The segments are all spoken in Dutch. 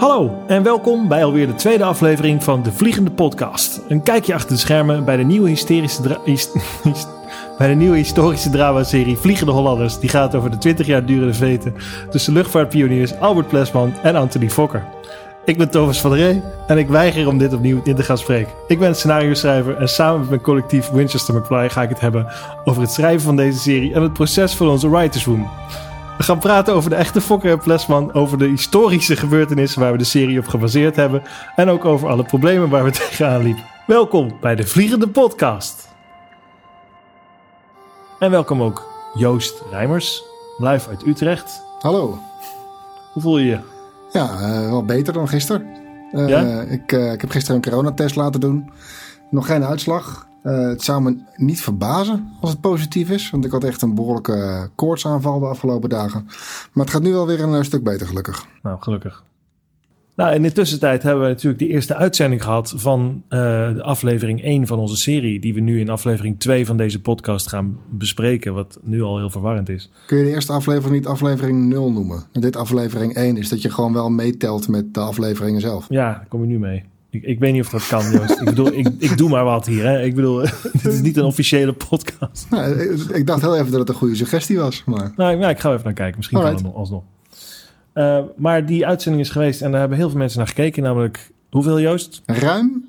Hallo en welkom bij alweer de tweede aflevering van De Vliegende Podcast. Een kijkje achter de schermen bij de nieuwe, hysterische bij historische dramaserie Vliegende Hollanders. Die gaat over de 20 jaar durende veten tussen luchtvaartpioniers Albert Plesman en Anthony Fokker. Ik ben Thomas van der Ree en ik weiger om dit opnieuw in te gaan spreken. Ik ben scenario schrijver en samen met mijn collectief Winchester McFly ga ik het hebben over het schrijven van deze serie en het proces van onze writers room. We gaan praten over de echte Fokker en Plesman, over de historische gebeurtenissen waar we de serie op gebaseerd hebben en ook over alle problemen waar we tegenaan liepen. Welkom bij de Vliegende Podcast. En welkom ook Joost Rijmers, live uit Utrecht. Hallo. Hoe voel je je? Ja, eh, wel beter dan gisteren. Eh, Ja? ik, eh, ik heb gisteren een coronatest laten doen. Nog geen uitslag. Eh, het zou me niet verbazen als het positief is. Want ik had echt een behoorlijke eh, koortsaanval de afgelopen dagen. Maar het gaat nu wel weer een eh, stuk beter gelukkig. Nou, gelukkig. Nou, in de tussentijd hebben we natuurlijk de eerste uitzending gehad van de aflevering 1 van onze serie, die we nu in aflevering 2 van deze podcast gaan bespreken, wat nu al heel verwarrend is. Kun je de eerste aflevering niet aflevering 0 noemen? En dit aflevering 1 is dat je gewoon wel meetelt met de afleveringen zelf. Ja, daar kom je nu mee. Ik, ik weet niet of dat kan, Joost. ik bedoel, ik, ik doe maar wat hier. Hè. Ik bedoel, dit is niet een officiële podcast. Nou, ik, ik dacht heel even dat het een goede suggestie was. Maar Nou, ja, ik ga even naar kijken. Misschien kan het nog alsnog. Eh, maar die uitzending is geweest en daar hebben heel veel mensen naar gekeken. Namelijk, hoeveel Joost? ruim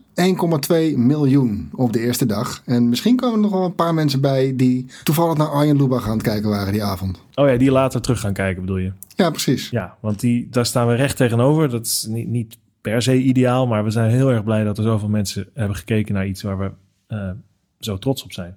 1,2 miljoen op de eerste dag. En misschien komen er nog wel een paar mensen bij die toevallig naar Arjen Lubach aan het kijken waren die avond. Oh ja, die later terug gaan kijken bedoel je? Ja, precies. Ja, want die, daar staan we recht tegenover. Dat is niet, niet per se ideaal, maar we zijn heel erg blij dat er zoveel mensen hebben gekeken naar iets waar we eh, zo trots op zijn.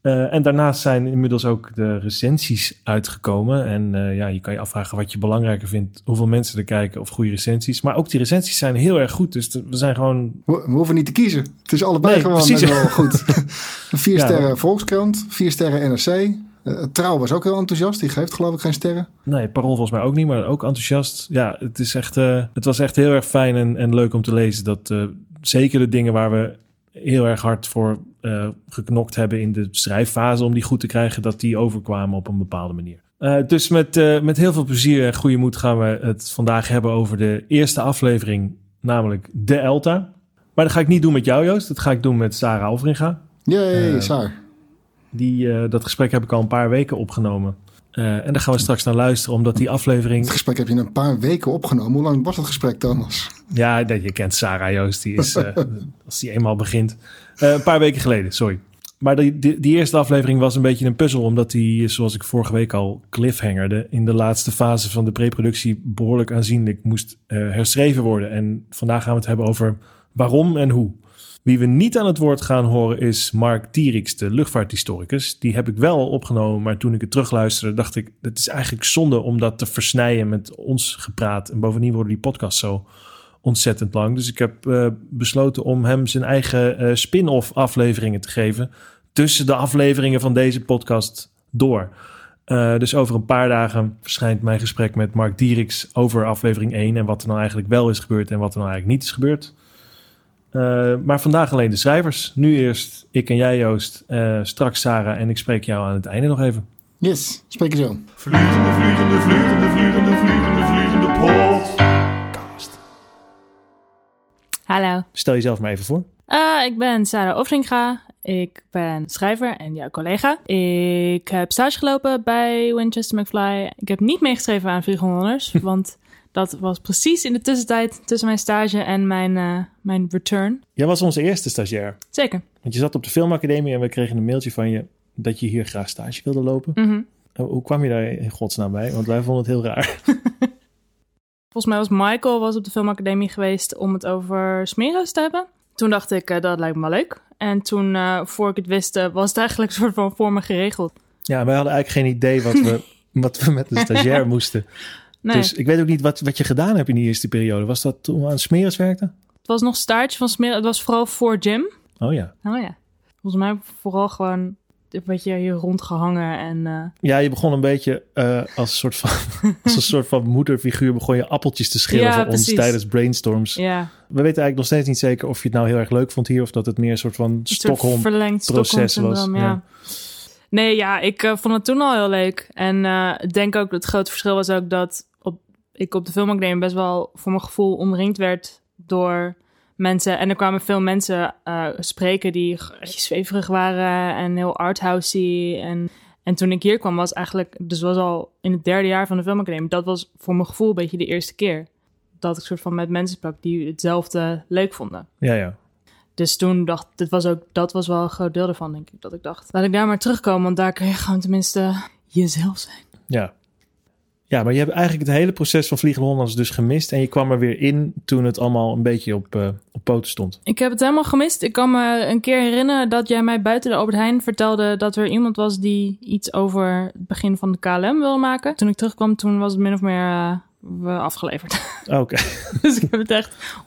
Eh, en daarnaast zijn inmiddels ook de recensies uitgekomen. En eh, ja, je kan je afvragen wat je belangrijker vindt. Hoeveel mensen er kijken of goede recensies. Maar ook die recensies zijn heel erg goed. Dus we zijn gewoon... We, we hoeven niet te kiezen. Het is allebei Nee, gewoon precies. wel goed. vier Ja. sterren Volkskrant, vier sterren NRC. Eh, Trouw was ook heel enthousiast. Die geeft geloof ik geen sterren. Nee, Parool volgens mij ook niet, maar ook enthousiast. Ja, het, is echt, eh, het was echt heel erg fijn en, en leuk om te lezen. Dat eh, zeker de dingen waar we heel erg hard voor geknokt hebben in de schrijffase om die goed te krijgen, dat die overkwamen op een bepaalde manier. Dus met, met heel veel plezier en goede moed gaan we het vandaag hebben over de eerste aflevering, namelijk De Elta. Maar dat ga ik niet doen met jou, Joost. Dat ga ik doen met Sarah Alveringa. Jee, Saar. Die, eh, dat gesprek heb ik al een paar weken opgenomen. Eh, en daar gaan we straks naar luisteren, omdat die aflevering... Het gesprek heb je in een paar weken opgenomen. Hoe lang was het gesprek, Thomas? Ja, dat, je kent Sarah Joost. Die is, eh, als die eenmaal begint. Een paar weken geleden, sorry. Maar die, die, die eerste aflevering was een beetje een puzzel. Omdat die, zoals ik vorige week al cliffhangerde... in de laatste fase van de preproductie behoorlijk aanzienlijk moest herschreven worden. En vandaag gaan we het hebben over waarom en hoe. Wie we niet aan het woord gaan horen is Mark Tierix, de luchtvaarthistoricus. Die heb ik wel opgenomen, maar toen ik het terugluisterde... dacht ik, het is eigenlijk zonde om dat te versnijden met ons gepraat. En bovendien worden die podcasts zo ontzettend lang. Dus ik heb eh, besloten om hem zijn eigen eh, spin-off afleveringen te geven. Tussen de afleveringen van deze podcast door. Eh, dus over een paar dagen verschijnt mijn gesprek met Mark Dierix over aflevering 1. En wat er nou eigenlijk wel is gebeurd en wat er nou eigenlijk niet is gebeurd. Eh, maar vandaag alleen de schrijvers. Nu eerst ik en jij Joost. Eh, straks Sarah en ik spreek jou aan het einde nog even. Yes, spreek je zo. Vliegende, vliegende, vliegende, vliegende, vliegende, vliegende podcast. Hallo. Stel jezelf maar even voor. Eh, ik ben Sarah Offringa. Ik ben schrijver en jouw collega. Ik heb stage gelopen bij Winchester McFly. Ik heb niet meegeschreven aan Vlieghollanders, want dat was precies in de tussentijd tussen mijn stage en mijn, eh, mijn return. Jij was onze eerste stagiair. Zeker. Want je zat op de filmacademie en we kregen een mailtje van je dat je hier graag stage wilde lopen. Mhm. Hoe hoe kwam je daar in godsnaam bij? Want wij vonden het heel raar. Volgens mij was Michael was op de filmacademie geweest om het over smero's te hebben. Toen dacht ik, eh, dat lijkt me wel leuk. En toen, eh, voor ik het wist, eh, was het eigenlijk een soort van voor me geregeld. Ja, wij hadden eigenlijk geen idee wat we, wat we met de stagiair moesten. Nee, Dus ik weet ook niet wat, wat je gedaan hebt in die eerste periode. Was dat toen we aan Smeres werkte? het was nog staartje van smeren. Het was vooral voor Jim. Oh ja. Oh ja. Volgens mij vooral gewoon een beetje hier rondgehangen en... eh, Ja, je begon een beetje eh, als, een soort van, als een soort van moederfiguur... begon je appeltjes te schillen Ja, voor ons tijdens brainstorms. ja, We weten eigenlijk nog steeds niet zeker of je het nou heel erg leuk vond hier... of dat het meer een soort van een soort Stockholm... verlengd proces Stockholm-syndroom, was, ja. ja. Nee, ja, ik eh, vond het toen al heel leuk. En ik denk ook dat het grote verschil was ook dat ik op de filmacademie best wel voor mijn gevoel omringd werd door mensen. En er kwamen veel mensen eh, spreken die een beetje zweverig waren en heel arthousey. En, en toen ik hier kwam was eigenlijk, dus was al in het derde jaar van de filmacademie. Dat was voor mijn gevoel een beetje de eerste keer dat ik soort van met mensen sprak die hetzelfde leuk vonden. Ja, ja. Dus toen dacht dit was ook, dat was wel een groot deel ervan, denk ik. Dat ik dacht, laat ik daar maar terugkomen, want daar kun je gewoon tenminste jezelf zijn. Ja. Ja, maar je hebt eigenlijk het hele proces van Vliegende Hollanders dus gemist. En je kwam er weer in toen het allemaal een beetje op, eh, op poten stond. Ik heb het helemaal gemist. Ik kan me een keer herinneren dat jij mij buiten de Albert Heijn vertelde dat er iemand was die iets over het begin van de KLM wilde maken. Toen ik terugkwam, toen was het min of meer we afgeleverd. Oké. dus ik heb het echt 100%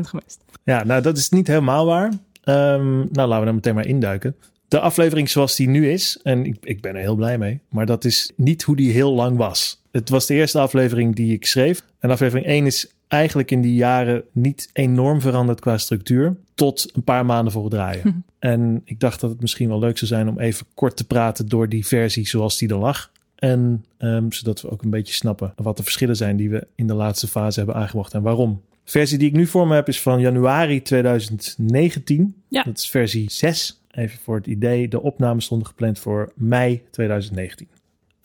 gemist. Ja, nou dat is niet helemaal waar. Ehm, nou, laten we daar meteen maar induiken. De aflevering zoals die nu is, en ik, ik ben er heel blij mee, maar dat is niet hoe die heel lang was. Het was de eerste aflevering die ik schreef. En aflevering 1 is eigenlijk in die jaren niet enorm veranderd qua structuur. Tot een paar maanden voor het draaien. En ik dacht dat het misschien wel leuk zou zijn om even kort te praten door die versie zoals die er lag. En ehm, zodat we ook een beetje snappen wat de verschillen zijn die we in de laatste fase hebben aangebracht en waarom. De versie die ik nu voor me heb is van januari 2019. Ja. Dat is versie 6. Even voor het idee. De opnames stonden gepland voor mei 2019.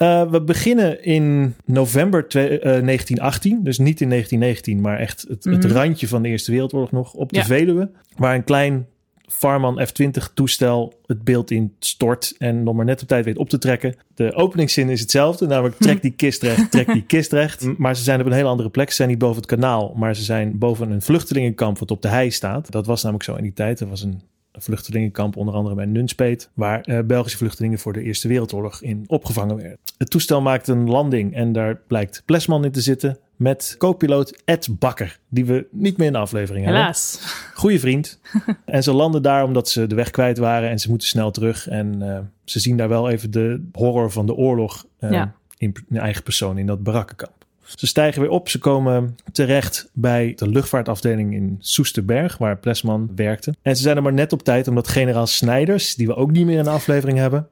Uh, we beginnen in november twee, uh, 1918. Dus niet in 1919, maar echt het, het Mhm. randje van de Eerste Wereldoorlog nog. Op de Ja. Veluwe. Waar een klein Farman F-20 toestel het beeld in stort. En nog maar net op tijd weet op te trekken. De openingszin is hetzelfde. Namelijk trek die kist recht, trek die kist recht. M- Maar ze zijn op een hele andere plek. Ze zijn niet boven het kanaal. Maar ze zijn boven een vluchtelingenkamp wat op de hei staat. Dat was namelijk zo in die tijd. Er was een vluchtelingenkamp, onder andere bij Nunspeet, waar eh, Belgische vluchtelingen voor de Eerste Wereldoorlog in opgevangen werden. Het toestel maakt een landing en daar blijkt Plesman in te zitten met co-piloot Ed Bakker, die we niet meer in de aflevering hebben. Helaas. Goeie vriend. en ze landen daar omdat ze de weg kwijt waren en ze moeten snel terug. En eh, ze zien daar wel even de horror van de oorlog eh, Ja. in, in eigen persoon in dat barakkenkamp. Ze stijgen weer op. Ze komen terecht bij de luchtvaartafdeling in Soesterberg, waar Plesman werkte. En ze zijn er maar net op tijd, omdat generaal Snijders, die we ook niet meer in de aflevering hebben,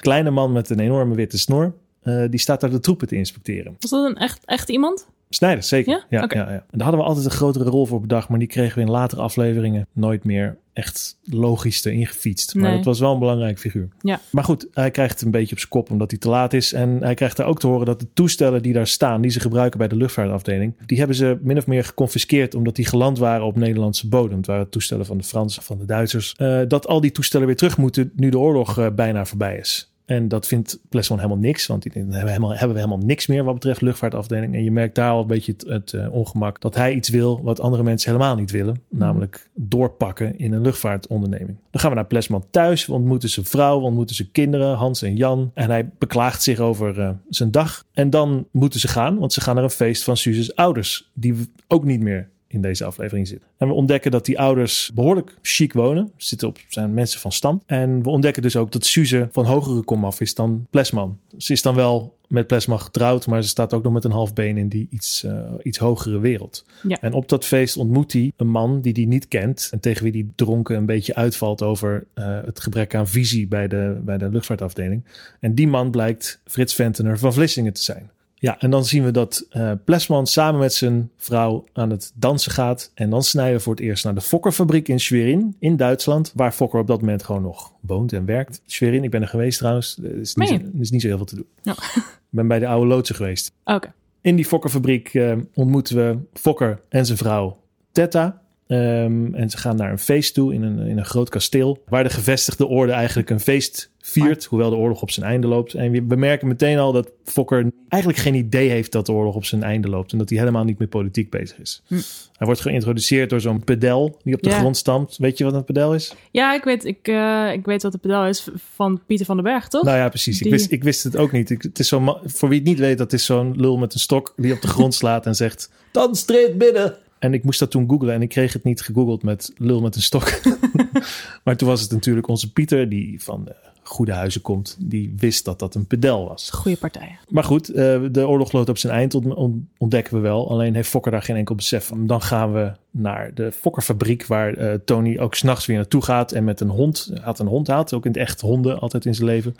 kleine man met een enorme witte snor, eh, die staat daar de troepen te inspecteren. Was dat een echt, echt iemand? Snijders, zeker. Ja? Ja, ja, ja. En daar hadden we altijd een grotere rol voor bedacht, maar die kregen we in latere afleveringen nooit meer echt logisch erin gefietst. Maar Nee. dat was wel een belangrijk figuur. Ja. Maar goed, hij krijgt het een beetje op zijn kop omdat hij te laat is. En hij krijgt daar ook te horen dat de toestellen die daar staan, die ze gebruiken bij de luchtvaartafdeling, die hebben ze min of meer geconfiskeerd omdat die geland waren op Nederlandse bodem. Het waren toestellen van de Fransen, van de Duitsers. Eh, dat al die toestellen weer terug moeten nu de oorlog eh, bijna voorbij is. En dat vindt Plesman helemaal niks, want die denkt, hebben we, helemaal, hebben we helemaal niks meer wat betreft luchtvaartafdeling. En je merkt daar al een beetje het, het eh, ongemak dat hij iets wil wat andere mensen helemaal niet willen. Namelijk doorpakken in een luchtvaartonderneming. Dan gaan we naar Plesman thuis. We ontmoeten zijn vrouw, we ontmoeten zijn kinderen, Hans en Jan. En hij beklaagt zich over eh, zijn dag. En dan moeten ze gaan, want ze gaan naar een feest van Suze's ouders. Die ook niet meer in deze aflevering zitten. En we ontdekken dat die ouders behoorlijk chic wonen. Zitten op, zijn mensen van stand. En we ontdekken dus ook dat Suze van hogere kom af is dan Plesman. Ze is dan wel met Plesman getrouwd, maar ze staat ook nog met een half been in die iets, eh, iets hogere wereld. Ja. En op dat feest ontmoet hij een man die hij niet kent. En tegen wie hij dronken een beetje uitvalt over eh, het gebrek aan visie bij de, bij de luchtvaartafdeling. En die man blijkt Frits Ventener van Vlissingen te zijn. Ja, en dan zien we dat eh Plesman samen met zijn vrouw aan het dansen gaat. En dan snijden we voor het eerst naar de Fokkerfabriek in Schwerin in Duitsland. Waar Fokker op dat moment gewoon nog woont en werkt. Schwerin, ik ben er geweest trouwens. Er is niet, is niet zo heel veel te doen. Ja. Ik ben bij de oude loodsen geweest. Oké. In die Fokkerfabriek eh, ontmoeten we Fokker en zijn vrouw Tetta. Ehm, en ze gaan naar een feest toe in een, in een groot kasteel. Waar de gevestigde orde eigenlijk een feest viert. Hoewel de oorlog op zijn einde loopt. En we bemerken meteen al dat Fokker eigenlijk geen idee heeft dat de oorlog op zijn einde loopt. En dat hij helemaal niet met politiek bezig is. Hm. Hij wordt geïntroduceerd door zo'n pedel die op de Ja. grond stampt. Weet je wat een pedel is? Ja, ik weet, ik, eh, ik weet wat de pedel is van Pieter van den Berg, toch? Nou ja, precies. Ik wist, ik wist het ook niet. Ik, het is ma- voor wie het niet weet, dat is zo'n lul met een stok die op de grond slaat en zegt: Dan streed binnen. En ik moest dat toen googlen en ik kreeg het niet gegoogeld met lul met een stok. maar toen was het natuurlijk onze Pieter, die van de goede huizen komt, die wist dat dat een pedel was. Goede partijen. Maar goed, eh, de oorlog loopt op zijn eind, ont- ont- ontdekken we wel. Alleen heeft Fokker daar geen enkel besef van. Dan gaan we naar de Fokkerfabriek, waar eh, Tony ook s'nachts weer naartoe gaat. En met een hond, had een hond, had ook in het echt honden altijd in zijn leven.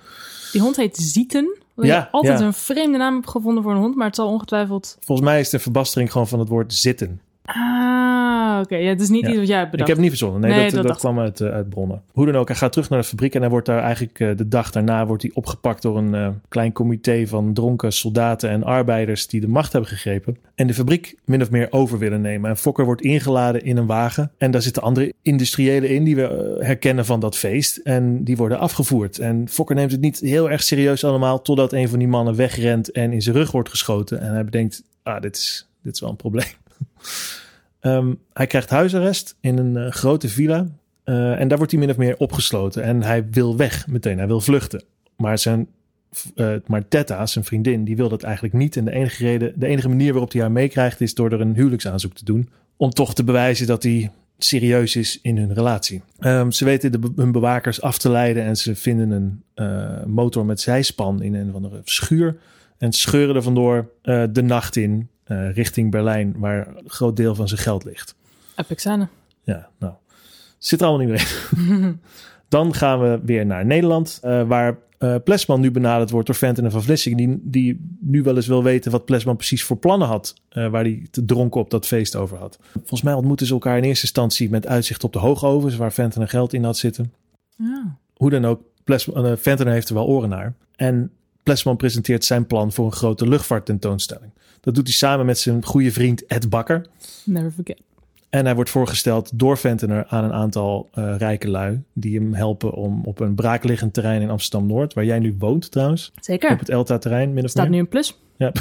Die hond heet Zieten, Ja, altijd ja. een vreemde naam hebt gevonden voor een hond, maar het zal ongetwijfeld... Volgens mij is de verbastering gewoon van het woord zitten. Ah, oké. Ja, het is niet Ja. iets wat jij hebt Ik bedacht. heb het niet verzonnen. Nee, Nee, dat, dat dat, dacht kwam uit, eh, uit bronnen. Hoe dan ook, hij gaat terug naar de fabriek en hij wordt daar eigenlijk eh, de dag daarna wordt hij opgepakt door een eh, klein comité van dronken soldaten en arbeiders die de macht hebben gegrepen en de fabriek min of meer over willen nemen. En Fokker wordt ingeladen in een wagen en daar zitten andere industriëlen in die we eh, herkennen van dat feest en die worden afgevoerd. En Fokker neemt het niet heel erg serieus allemaal totdat een van die mannen wegrent en in zijn rug wordt geschoten en hij bedenkt, ah, dit is, dit is wel een probleem. Ehm, hij krijgt huisarrest in een eh, grote villa. eh, en daar wordt hij min of meer opgesloten. En hij wil weg meteen. Hij wil vluchten. Maar, zijn, Tetta, zijn vriendin, die wil dat eigenlijk niet. En de enige, reden, de enige manier waarop hij haar meekrijgt... is door er een huwelijksaanzoek te doen. Om toch te bewijzen dat hij serieus is in hun relatie. Ehm, ze weten de, hun bewakers af te leiden. En ze vinden een motor met zijspan in een of andere schuur. En scheuren er vandoor de nacht in... eh, richting Berlijn, waar een groot deel van zijn geld ligt. Scène. Ja, nou, zit er allemaal niet meer in. Dan gaan we weer naar Nederland, eh, waar eh Plesman nu benaderd wordt door Venten en Van Vlissingen, die, die nu wel eens wil weten wat Plesman precies voor plannen had, waar hij te dronken op dat feest over had. Volgens mij ontmoeten ze elkaar in eerste instantie met uitzicht op de hoogovens, waar Venten geld in had zitten. Ja. Hoe dan ook, Plesman, Ventenen heeft er wel oren naar. En Plesman presenteert zijn plan voor een grote luchtvaarttentoonstelling. Dat doet hij samen met zijn goede vriend Ed Bakker. Never forget. En hij wordt voorgesteld door Ventener aan een aantal eh, rijke lui. Die hem helpen om op een braakliggend terrein in Amsterdam-Noord. Waar jij nu woont trouwens. Zeker. Op het Elta-terrein min of Staat meer. nu een plus. Ja.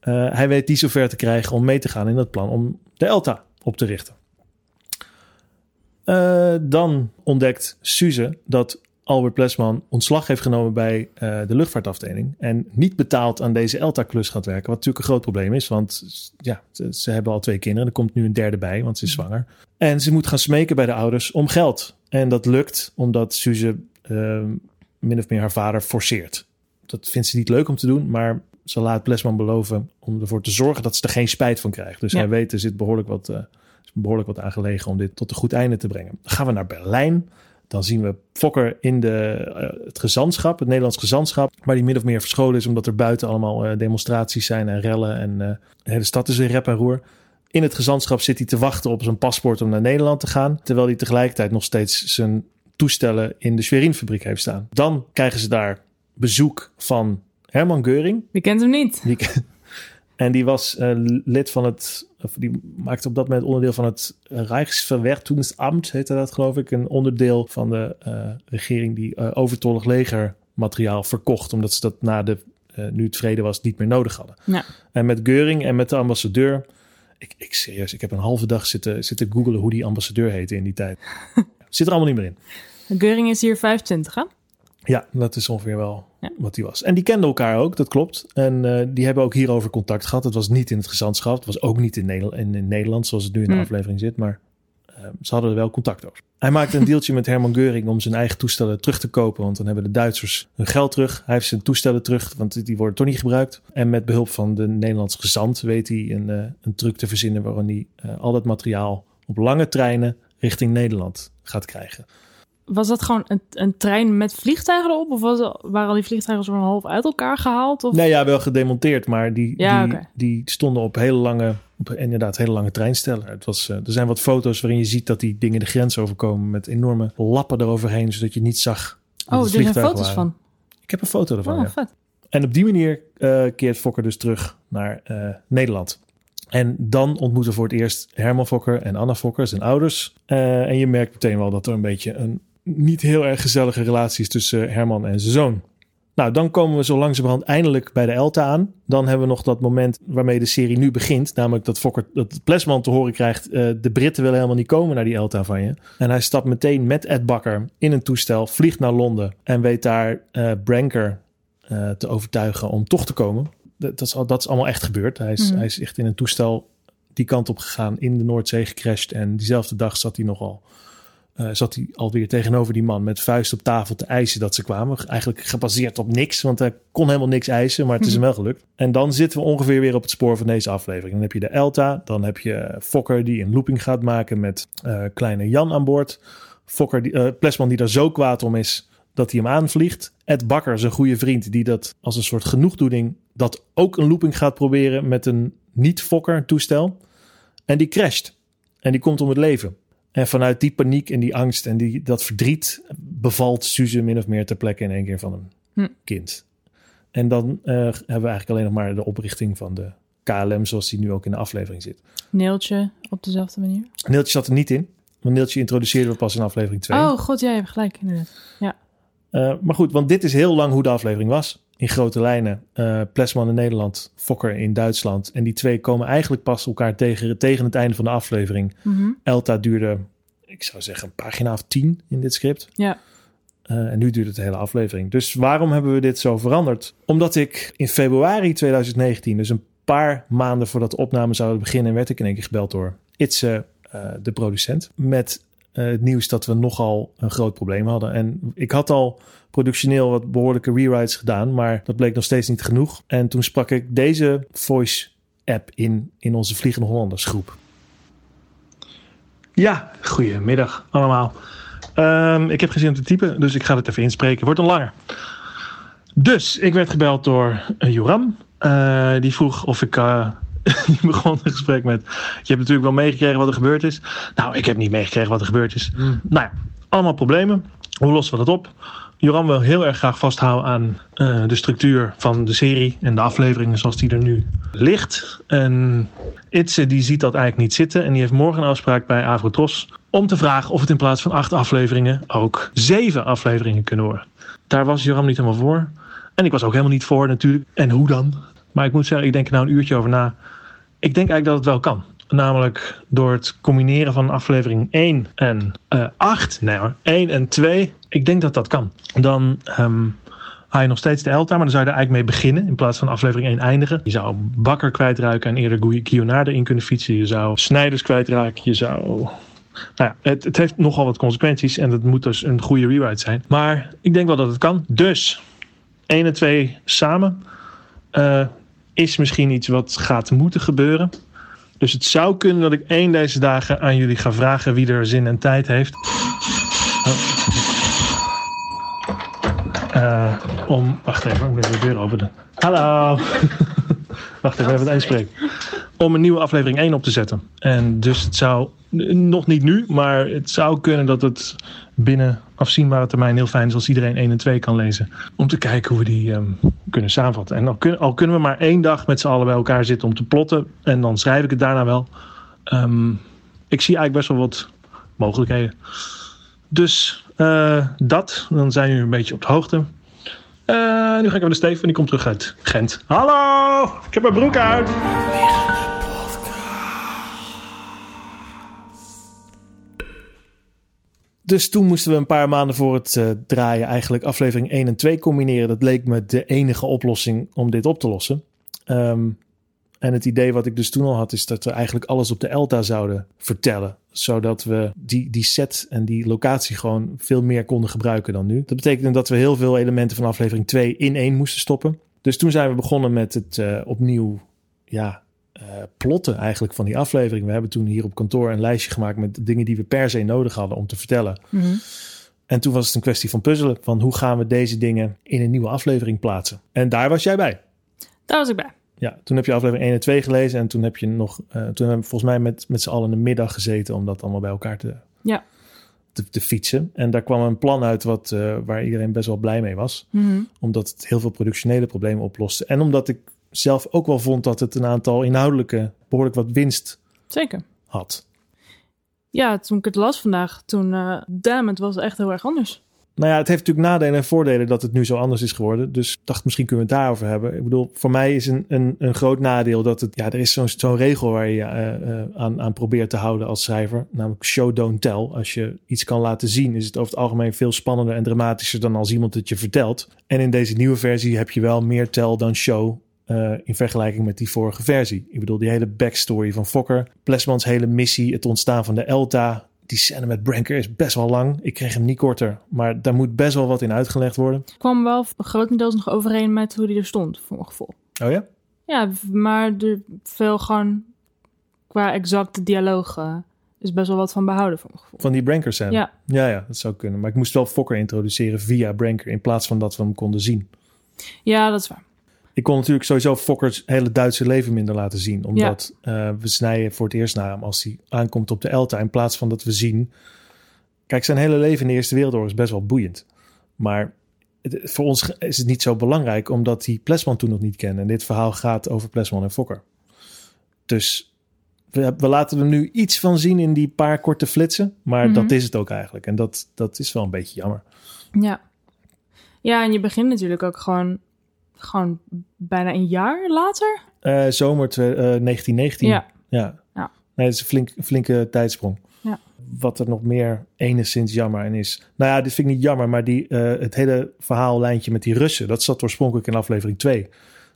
Eh, hij weet die zover te krijgen om mee te gaan in dat plan om de Elta op te richten. Eh, dan ontdekt Suze dat Albert Plesman ontslag heeft genomen bij eh, de luchtvaartafdeling. En niet betaald aan deze Elta-klus gaat werken. Wat natuurlijk een groot probleem is. Want ja, ze, ze hebben al twee kinderen. Er komt nu een derde bij, want ze is zwanger. En ze moet gaan smeken bij de ouders om geld. En dat lukt omdat Suze eh, min of meer haar vader forceert. Dat vindt ze niet leuk om te doen, maar ze laat Plesman beloven om ervoor te zorgen dat ze er geen spijt van krijgt. Dus Ja. hij weet, er zit behoorlijk wat, eh, is behoorlijk wat aan gelegen om dit tot een goed einde te brengen. Dan gaan we naar Berlijn. Dan zien we Fokker in de, eh, het gezantschap, het Nederlands gezantschap, waar die min of meer verscholen is omdat er buiten allemaal eh, demonstraties zijn en rellen en eh, de hele stad is in rep en roer. In het gezantschap zit hij te wachten op zijn paspoort om naar Nederland te gaan, terwijl hij tegelijkertijd nog steeds zijn toestellen in de Schwerin-fabriek heeft staan. Dan krijgen ze daar bezoek van Herman Geuring. Wie kent hem niet? Die, en die was eh, lid van het, of die maakte op dat moment onderdeel van het Rijksverwertungsamt, heette dat geloof ik. Een onderdeel van de eh, regering die eh, overtollig legermateriaal verkocht, omdat ze dat na de, nu het vrede was, niet meer nodig hadden. Ja. En met Geuring en met de ambassadeur, ik, ik serieus, ik heb een halve dag zitten, zitten googelen hoe die ambassadeur heette in die tijd. Zit er allemaal niet meer in. Geuring is hier 25, hè? Ja, dat is ongeveer wel Ja. wat die was. En die kenden elkaar ook, dat klopt. En eh, die hebben ook hierover contact gehad. Het was niet in het gezantschap. Het was ook niet in, Nederland, in, in Nederland, zoals het nu in de Hmm. aflevering zit. Maar eh, ze hadden er wel contact over. Hij maakte een deeltje met Herman Geuring om zijn eigen toestellen terug te kopen. Want dan hebben de Duitsers hun geld terug. Hij heeft zijn toestellen terug, want die worden toch niet gebruikt. En met behulp van de Nederlandse gezant weet hij een, eh, een truc te verzinnen... waarin hij al dat materiaal op lange treinen richting Nederland gaat krijgen. Was dat gewoon een, een trein met vliegtuigen erop? Of was, waren al die vliegtuigen zo half uit elkaar gehaald? Of? Nee, ja, wel gedemonteerd, maar die, Ja, die, die stonden op hele lange, op inderdaad hele lange treinstellen. Het was, eh, er zijn wat foto's waarin je ziet dat die dingen de grens overkomen met enorme lappen eroverheen, zodat je niet zag. oh, er zijn foto's waren. van. Ik heb een foto ervan. Oh, ja. vet. En op die manier eh, keert Fokker dus terug naar eh, Nederland. En dan ontmoeten voor het eerst Herman Fokker en Anna Fokker, zijn ouders. En je merkt meteen wel dat er een beetje een niet heel erg gezellige relatie is tussen Herman en zijn zoon. Nou, dan komen we zo langzamerhand eindelijk bij de Elta aan. Dan hebben we nog dat moment waarmee de serie nu begint. Namelijk dat Fokker, dat Plesman te horen krijgt... eh, de Britten willen helemaal niet komen naar die Elta van je. En hij stapt meteen met Ed Bakker in een toestel, vliegt naar Londen... en weet daar eh Branker eh, te overtuigen om toch te komen. Dat, dat, is, al, dat is allemaal echt gebeurd. Hij is, Mhm. hij is echt in een toestel die kant op gegaan, in de Noordzee gecrashed. En diezelfde dag zat hij nogal... eh, zat hij alweer tegenover die man met vuist op tafel te eisen dat ze kwamen. Eigenlijk gebaseerd op niks, want hij kon helemaal niks eisen, maar het is hem wel gelukt. En dan zitten we ongeveer weer op het spoor van deze aflevering. Dan heb je de Elta, dan heb je Fokker die een looping gaat maken met eh, kleine Jan aan boord. Fokker, die, eh, Plesman die daar zo kwaad om is dat hij hem aanvliegt. Ed Bakker, zijn goede vriend, die dat als een soort genoegdoening... dat ook een looping gaat proberen met een niet-fokker toestel. En die crasht. En die komt om het leven. En vanuit die paniek en die angst en die, dat verdriet... bevalt Suze min of meer ter plekke in één keer van een Hm. kind. En dan eh, hebben we eigenlijk alleen nog maar de oprichting van de KLM... zoals die nu ook in de aflevering zit. Neeltje op dezelfde manier. Neeltje zat er niet in. Want Neeltje introduceerden we pas in aflevering 2. Oh god, jij hebt gelijk inderdaad. Eh, maar goed, want dit is heel lang hoe de aflevering was. In grote lijnen. eh Plesman in Nederland, Fokker in Duitsland. En die twee komen eigenlijk pas elkaar tegen, tegen het einde van de aflevering. Mhm. Elta duurde, ik zou zeggen, een pagina of tien in dit script. Ja. Eh, en nu duurt het de hele aflevering. Dus waarom hebben we dit zo veranderd? Omdat ik in februari 2019, dus een paar maanden voordat de opname zouden beginnen, werd ik in één keer gebeld door Itze, eh, de producent, met eh, het nieuws dat we nogal een groot probleem hadden. En ik had al productioneel wat behoorlijke rewrites gedaan, maar dat bleek nog steeds niet genoeg. En toen sprak ik deze voice app in, in onze Vliegende Hollanders groep. Ja, goedemiddag allemaal. Ehm, ik heb geen zin om te typen, dus ik ga het even inspreken. Wordt een langer. Dus ik werd gebeld door uh, Joram. Eh, die vroeg of ik. eh, die begon een gesprek met. Je hebt natuurlijk wel meegekregen wat er gebeurd is. Nou, ik heb niet meegekregen wat er gebeurd is. Nou ja, allemaal problemen. Hoe lossen we dat op? Joram wil heel erg graag vasthouden aan eh, de structuur van de serie en de afleveringen zoals die er nu ligt. En Itze die ziet dat eigenlijk niet zitten en die heeft morgen een afspraak bij Avrotros om te vragen of het in plaats van acht afleveringen ook zeven afleveringen kunnen worden. Daar was Joram niet helemaal voor. En ik was ook helemaal niet voor natuurlijk. En hoe dan? Maar ik moet zeggen, ik denk er nou een uurtje over na. Ik denk eigenlijk dat het wel kan. Namelijk door het combineren van aflevering 1 en eh 8. Nee hoor, 1 en 2. Ik denk dat dat kan. Dan ehm, haal je nog steeds de Elta, maar dan zou je er eigenlijk mee beginnen. In plaats van aflevering 1 eindigen. Je zou Bakker kwijtraken en eerder Guillonade in kunnen fietsen. Je zou Snijders kwijtraken. Je zou... Nou ja, het, het heeft nogal wat consequenties. En dat moet dus een goede rewrite zijn. Maar ik denk wel dat het kan. Dus 1 en 2 samen. eh, is misschien iets wat gaat moeten gebeuren. Dus het zou kunnen dat ik één deze dagen aan jullie ga vragen wie er zin en tijd heeft. Oh. Eh, om. Wacht even, ik ben de deur openen. Hallo! Wacht even, even het inspreken. Om een nieuwe aflevering 1 op te zetten. En dus het zou. Nog niet nu, maar het zou kunnen dat het binnen afzienbare termijn heel fijn is als iedereen 1 en 2 kan lezen. Om te kijken hoe we die ehm, kunnen samenvatten. En al, kun- al kunnen we maar één dag met z'n allen bij elkaar zitten om te plotten. En dan schrijf ik het daarna wel. Ehm, ik zie eigenlijk best wel wat mogelijkheden. Dus eh, dat, dan zijn jullie een beetje op de hoogte. Eh, nu ga ik naar de Steven, die komt terug uit Gent. Hallo, ik heb mijn broek uit. Dus toen moesten we een paar maanden voor het eh, draaien eigenlijk aflevering 1 en 2 combineren. Dat leek me de enige oplossing om dit op te lossen. Ehm, en het idee wat ik dus toen al had, is dat we eigenlijk alles op de Elta zouden vertellen. Zodat we die, die set en die locatie gewoon veel meer konden gebruiken dan nu. Dat betekende dat we heel veel elementen van aflevering 2 in één moesten stoppen. Dus toen zijn we begonnen met het eh, opnieuw ja, plotten eigenlijk van die aflevering. We hebben toen hier op kantoor een lijstje gemaakt met dingen die we per se nodig hadden om te vertellen. Mhm. En toen was het een kwestie van puzzelen. Van hoe gaan we deze dingen in een nieuwe aflevering plaatsen? En daar was jij bij. Daar was ik bij. Ja, toen heb je aflevering 1 en 2 gelezen. En toen heb je nog. eh, toen hebben we volgens mij met, met z'n allen een middag gezeten om dat allemaal bij elkaar te, Ja. te, te fietsen. En daar kwam een plan uit wat, eh, waar iedereen best wel blij mee was. Mhm. Omdat het heel veel productionele problemen oploste. En omdat ik zelf ook wel vond dat het een aantal inhoudelijke behoorlijk wat winst Zeker. had. Ja, toen ik het las vandaag, toen, damn, het was echt heel erg anders. Nou ja, het heeft natuurlijk nadelen en voordelen dat het nu zo anders is geworden. Dus ik dacht, misschien kunnen we het daarover hebben. Ik bedoel, voor mij is een, een, een groot nadeel dat het... Ja, er is zo'n zo'n regel waar je eh, eh, aan, aan probeert te houden als schrijver. Namelijk show, don't tell. Als je iets kan laten zien, is het over het algemeen veel spannender en dramatischer dan als iemand het je vertelt. En in deze nieuwe versie heb je wel meer tell dan show. Eh, in vergelijking met die vorige versie. Ik bedoel, die hele backstory van Fokker. Plesmans hele missie, het ontstaan van de Elta. Die scène met Branker is best wel lang. Ik kreeg hem niet korter. Maar daar moet best wel wat in uitgelegd worden. Ik kwam wel grotendeels nog overeen met hoe die er stond, voor mijn gevoel. Oh ja? Ja, maar er veel gewoon qua exacte dialoog is best wel wat van behouden voor mijn gevoel. Van die Branker scène. Ja. ja, ja, dat zou kunnen. Maar ik moest wel Fokker introduceren via Branker in plaats van dat we hem konden zien. Ja, dat is waar. Ik kon natuurlijk sowieso Fokkers hele Duitse leven minder laten zien. Omdat eh, we snijden voor het eerst naar hem als hij aankomt op de Elta. In plaats van dat we zien... Kijk, zijn hele leven in de Eerste Wereldoorlog is best wel boeiend. Maar het- voor ons is het niet zo belangrijk... omdat hij Plesman toen nog niet kende. En dit verhaal gaat over Plesman en Fokker. Dus we, we laten er nu iets van zien in die paar korte flitsen. Maar Mhm. dat is het ook eigenlijk. En dat, dat is wel een beetje jammer. Ja. Ja, en je begint natuurlijk ook gewoon, gewoon bijna een jaar later. Eh, zomer twe- eh, 1919. Ja. Ja. Ja. Nee, het is een flink, flinke tijdsprong. Ja. Wat er nog meer enigszins jammer aan is. Nou ja, dit vind ik niet jammer, maar die, eh, het hele verhaallijntje met die Russen, dat zat oorspronkelijk in aflevering 2.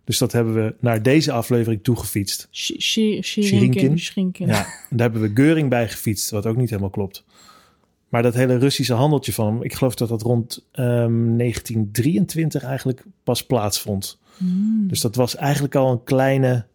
Dus dat hebben we naar deze aflevering toegefietst. Sh- Shi- Shirinkin. Shirinkin. Shirinkin. Ja, en daar hebben we Geuring bij gefietst, wat ook niet helemaal klopt. Maar dat hele Russische handeltje van hem, ik geloof dat dat rond ehm, 1923 eigenlijk pas plaatsvond. Hmm. Dus dat was eigenlijk al een kleine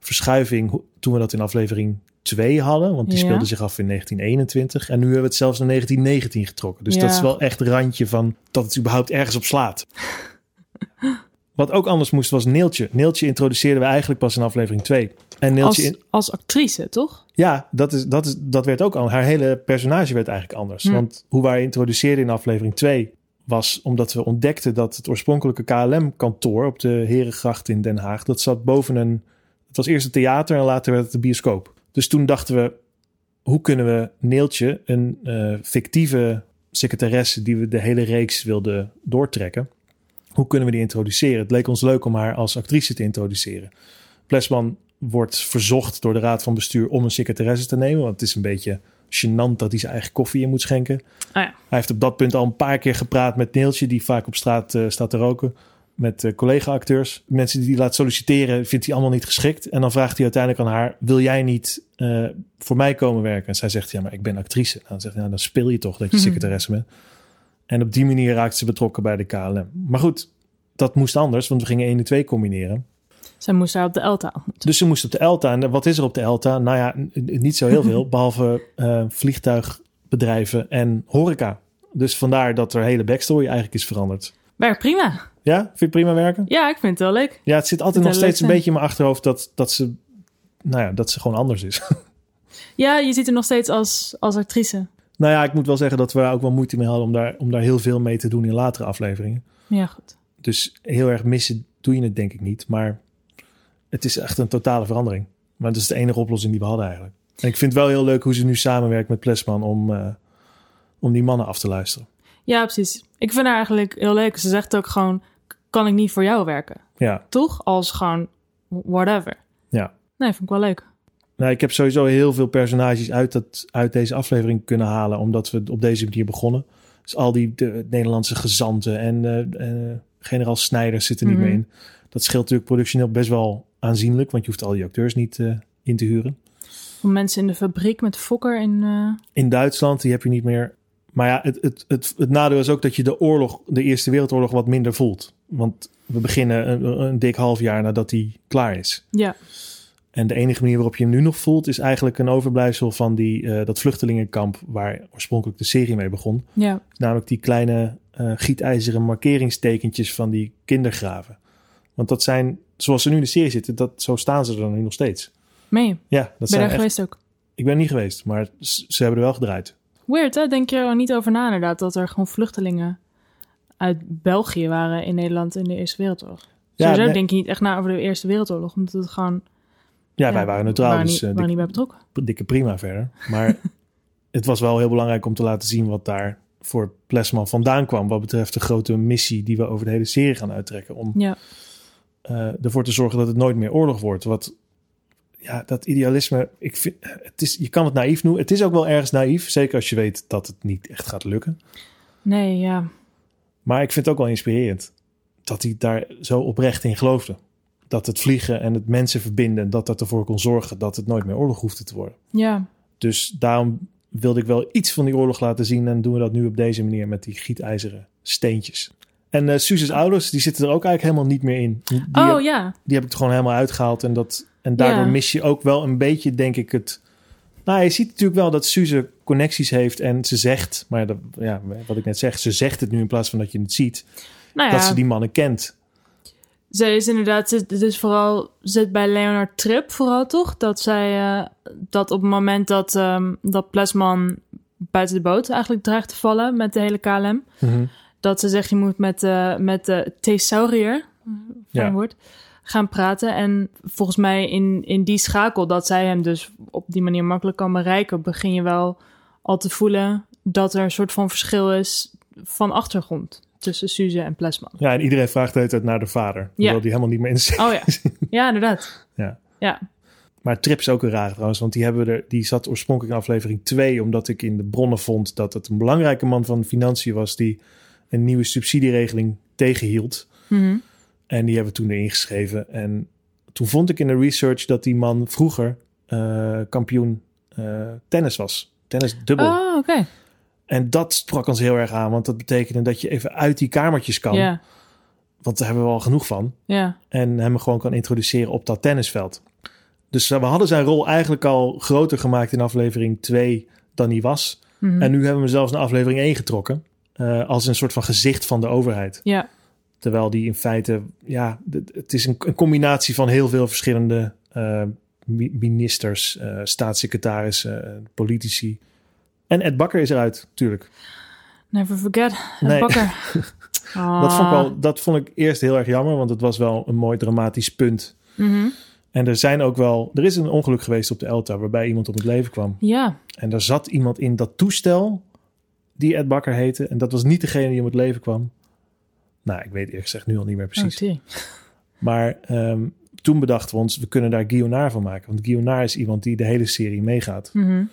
verschuiving toen we dat in aflevering 2 hadden. Want die Ja. speelde zich af in 1921. En nu hebben we het zelfs naar 1919 getrokken. Dus Ja. dat is wel echt randje van dat het überhaupt ergens op slaat. Wat ook anders moest was Neeltje. Neeltje introduceerden we eigenlijk pas in aflevering 2. En Neeltje, Als, in- als actrice, toch? ja, dat, is, dat, is, dat werd ook al. Haar hele personage werd eigenlijk anders. Hm. Want hoe wij introduceerden in aflevering 2 was omdat we ontdekten dat het oorspronkelijke KLM-kantoor op de Herengracht in Den Haag, dat zat boven een. Het was eerst een theater en later werd het een bioscoop. Dus toen dachten we, hoe kunnen we Neeltje, een eh, fictieve secretaresse die we de hele reeks wilden doortrekken, hoe kunnen we die introduceren? Het leek ons leuk om haar als actrice te introduceren. Plesman wordt verzocht door de raad van bestuur om een secretaresse te nemen. Want het is een beetje gênant dat hij zijn eigen koffie in moet schenken. Ah ja. Hij heeft op dat punt al een paar keer gepraat met Neeltje, die vaak op straat eh, staat te roken. Met eh, collega-acteurs. Mensen die hij laat solliciteren, vindt hij allemaal niet geschikt. En dan vraagt hij uiteindelijk aan haar: Wil jij niet eh, voor mij komen werken? En zij zegt: Ja, maar ik ben actrice. Nou, dan zegt hij: nou, Dan speel je toch dat je Mhm. secretaresse bent. En op die manier raakt ze betrokken bij de KLM. Maar goed, dat moest anders, want we gingen 1 en 2 combineren. Zij moest daar op de Elta ontmoeten. Dus ze moest op de Elta. En wat is er op de Elta? Nou ja, niet zo heel veel. behalve eh, vliegtuigbedrijven en horeca. Dus vandaar dat er hele backstory eigenlijk is veranderd. Werkt prima. Ja, vind je prima werken? Ja, ik vind het wel leuk. Ja, het zit altijd Het nog steeds een beetje in mijn achterhoofd dat, dat ze... Nou ja, dat ze gewoon anders is. Ja, je ziet er nog steeds als, als actrice. Nou ja, ik moet wel zeggen dat we daar ook wel moeite mee hadden... om daar, om daar heel veel mee te doen in latere afleveringen. Ja, goed. Dus heel erg missen doe je het denk ik niet. Maar het is echt een totale verandering. Maar dat is de enige oplossing die we hadden eigenlijk. En ik vind het wel heel leuk hoe ze nu samenwerkt met Plesman om, eh, om die mannen af te luisteren. Ja, precies. Ik vind haar eigenlijk heel leuk. Ze zegt ook gewoon, kan ik niet voor jou werken? Ja, Toch? Als gewoon whatever. ja. Nee, vind ik wel leuk. Nou, ik heb sowieso heel veel personages uit, dat, uit deze aflevering kunnen halen, omdat we op deze manier begonnen. Dus al die de, Nederlandse gezanten en eh, eh, generaal Snijders zitten niet Mhm. meer in. Dat scheelt natuurlijk productioneel best wel aanzienlijk, want je hoeft al die acteurs niet eh, in te huren. Voor mensen in de fabriek met Fokker in... In Duitsland, die heb je niet meer. Maar ja, het, het, het, het nadeel is ook dat je de oorlog, de Eerste Wereldoorlog, wat minder voelt. Want we beginnen een, een dik half jaar nadat die klaar is. ja, En de enige manier waarop je hem nu nog voelt, is eigenlijk een overblijfsel van die, eh, dat vluchtelingenkamp waar oorspronkelijk de serie mee begon. ja. Namelijk die kleine eh, gietijzeren markeringstekentjes van die kindergraven. Want dat zijn, zoals ze nu in de serie zitten, dat, zo staan ze er nu nog steeds. Mee. Ben Ja, dat je zijn daar echt, geweest ook? Ik ben niet geweest, maar ze hebben er wel gedraaid. Weird, hè? Denk je er niet over na inderdaad, dat er gewoon vluchtelingen uit België waren in Nederland in de Eerste Wereldoorlog. Ja, nee. denk je niet echt na over de Eerste Wereldoorlog, omdat het gewoon... Ja, wij waren neutraal, waren dus niet, eh, waren dik- niet bij betrokken. dikke prima verder. Maar het was wel heel belangrijk om te laten zien wat daar voor Plesman vandaan kwam. Wat betreft de grote missie die we over de hele serie gaan uittrekken. Om Ja, eh, ervoor te zorgen dat het nooit meer oorlog wordt. Wat, ja, dat idealisme, ik vind, het is, je kan het naïef noemen. Het is ook wel ergens naïef, zeker als je weet dat het niet echt gaat lukken. nee, ja. Maar ik vind het ook wel inspirerend dat hij daar zo oprecht in geloofde. Dat het vliegen en het mensen verbinden, dat dat ervoor kon zorgen dat het nooit meer oorlog hoefde te worden. Ja, Dus daarom wilde ik wel iets van die oorlog laten zien. En doen we dat nu op deze manier met die gietijzeren steentjes. En eh Suze's ouders, die zitten er ook eigenlijk helemaal niet meer in. Die, oh heb, ja. die heb ik er gewoon helemaal uitgehaald. En, dat, en daardoor Ja. mis je ook wel een beetje, denk ik, het, Nou, je ziet natuurlijk wel dat Suze connecties heeft en ze zegt, maar dat, ja, wat ik net zeg, ze zegt het nu in plaats van dat je het ziet, Nou dat ja, ze die mannen kent. Zij is inderdaad, het is vooral, zit bij Leonard Tripp vooral toch? Dat zij, eh, dat op het moment dat, ehm, dat Plesman buiten de boot eigenlijk dreigt te vallen met de hele KLM, dat ze zegt je moet met, eh met de thesaurier, fijn Ja. woord, gaan praten. En volgens mij in, in die schakel dat zij hem dus op die manier makkelijk kan bereiken, begin je wel al te voelen dat er een soort van verschil is van achtergrond tussen Suze en Plesman. Ja, en iedereen vraagt de hele tijd naar de vader. Hoewel die helemaal niet meer in serie Oh ja, ja inderdaad. Ja. Ja, Maar Trip is ook een raar trouwens, want die, hebben we er, die zat oorspronkelijk in aflevering 2, omdat ik in de bronnen vond dat het een belangrijke man van financiën was die een nieuwe subsidieregeling tegenhield. Mhm. En die hebben we toen erin geschreven. En toen vond ik in de research dat die man vroeger eh, kampioen eh, tennis was. Tennis dubbel. Oh, oké. En dat sprak ons heel erg aan, want dat betekende dat je even uit die kamertjes kan. Want daar hebben we al genoeg van. ja. En hem gewoon kan introduceren op dat tennisveld. Dus we hadden zijn rol eigenlijk al groter gemaakt in aflevering 2 dan hij was. Mhm. En nu hebben we hem zelfs naar aflevering 1 getrokken. eh, als een soort van gezicht van de overheid. Ja, Terwijl die in feite, ja, het is een, een combinatie van heel veel verschillende eh, mi- ministers, eh, staatssecretarissen, politici. En Ed Bakker is eruit, natuurlijk. never forget. Nee. bakker. Ah. Dat, vond ik wel, dat vond ik eerst heel erg jammer, want het was wel een mooi dramatisch punt. Mhm. En er zijn ook wel, er is een ongeluk geweest op de Elta waarbij iemand om het leven kwam. Ja, En daar zat iemand in dat toestel die Ed Bakker heette. En dat was niet degene die om het leven kwam. Nou, ik weet eerlijk gezegd nu al niet meer precies. Oh. Maar ehm, toen bedachten we ons, we kunnen daar Guillaume van maken. Want Guillaume is iemand die de hele serie meegaat. Mhm.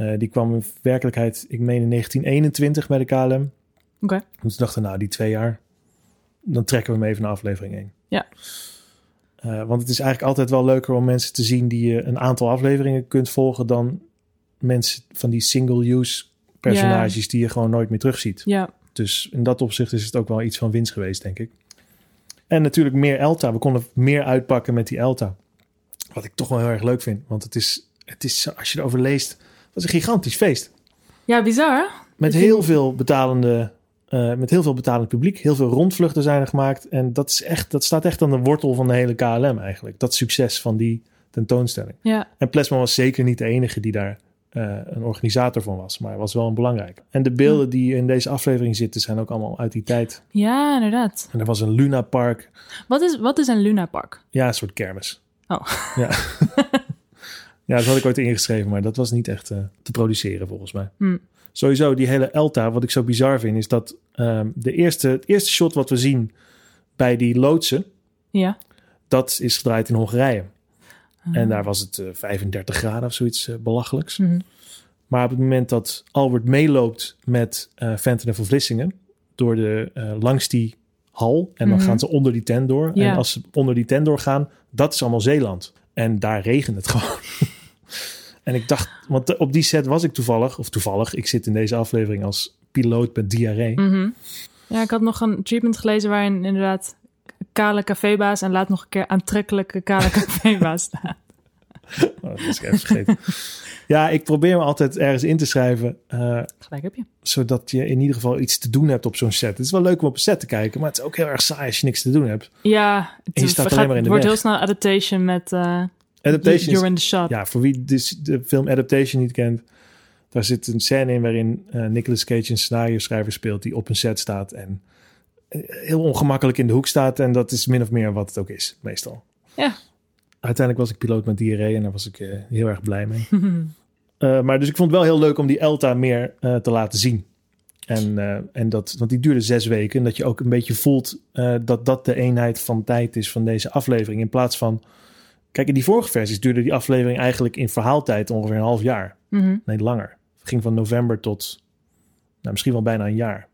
Eh, die kwam in werkelijkheid, ik meen in 1921 bij de KLM. Oké. Dus we dachten, nou, die twee jaar, dan trekken we hem even naar aflevering 1. Ja. Eh, want het is eigenlijk altijd wel leuker om mensen te zien die je een aantal afleveringen kunt volgen dan mensen van die single-use personages die je gewoon nooit meer terugziet. Ja, Dus in dat opzicht is het ook wel iets van winst geweest, denk ik. En natuurlijk meer Elta. We konden meer uitpakken met die Elta. Wat ik toch wel heel erg leuk vind. Want het is, het is als je erover leest, het was een gigantisch feest. ja bizar. hè? Met vind- heel veel betalende, eh, met heel veel betalend publiek. Heel veel rondvluchten zijn er gemaakt. En dat, is echt, dat staat echt aan de wortel van de hele KLM eigenlijk. Dat succes van die tentoonstelling. Ja, En Plesman was zeker niet de enige die daar eh, een organisator van was. Maar was wel een belangrijke. En de beelden die in deze aflevering zitten zijn ook allemaal uit die tijd. ja inderdaad. En er was een Luna Park. Wat is, wat is een Luna Park? Ja, een soort kermis. Oh. Ja. ja, dat had ik ooit ingeschreven, maar dat was niet echt eh, te produceren volgens mij. Hm. Sowieso, die hele Elta, wat ik zo bizar vind, is dat ehm, de eerste, het eerste shot wat we zien bij die loodsen, Ja. dat is gedraaid in Hongarije. En daar was het eh, 35 graden of zoiets eh, belachelijks. Mhm. Maar op het moment dat Albert meeloopt met eh Fenton van Vlissingen door de, eh, langs die hal en dan Mhm. gaan ze onder die tent door. Ja. En als ze onder die tent doorgaan, dat is allemaal Zeeland. En daar regent het gewoon. En ik dacht, want op die set was ik toevallig, of toevallig, ik zit in deze aflevering als piloot met diarree. Mhm. Ja, ik had nog een treatment gelezen waarin inderdaad kale cafébaas en laat nog een keer aantrekkelijke kale cafébaas staan. Oh, dat is ik even vergeten. ja, ik probeer me altijd ergens in te schrijven, eh, Gelijk heb je. zodat je in ieder geval iets te doen hebt op zo'n set. Het is wel leuk om op een set te kijken, maar het is ook heel erg saai als je niks te doen hebt. Ja, het, je staat alleen maar in de het wordt weg. heel snel adaptation met uh, Adaptation You're is- in the Shot. Ja, voor wie dus de film Adaptation niet kent, daar zit een scène in waarin eh Nicolas Cage een scenario schrijver speelt die op een set staat en eh, heel ongemakkelijk in de hoek staat. En dat is min of meer wat het ook is, meestal. Ja. Uiteindelijk was ik piloot met diarree en daar was ik eh, heel erg blij mee. Maar dus ik vond het wel heel leuk om die Elta meer te laten zien. En, en dat, want die duurde zes weken. En dat je ook een beetje voelt dat dat de eenheid van tijd is van deze aflevering. In plaats van. Kijk, in die vorige versies duurde die aflevering eigenlijk in verhaaltijd ongeveer een half jaar. Mhm. Nee, langer. Het ging van november tot nou, misschien wel bijna een jaar.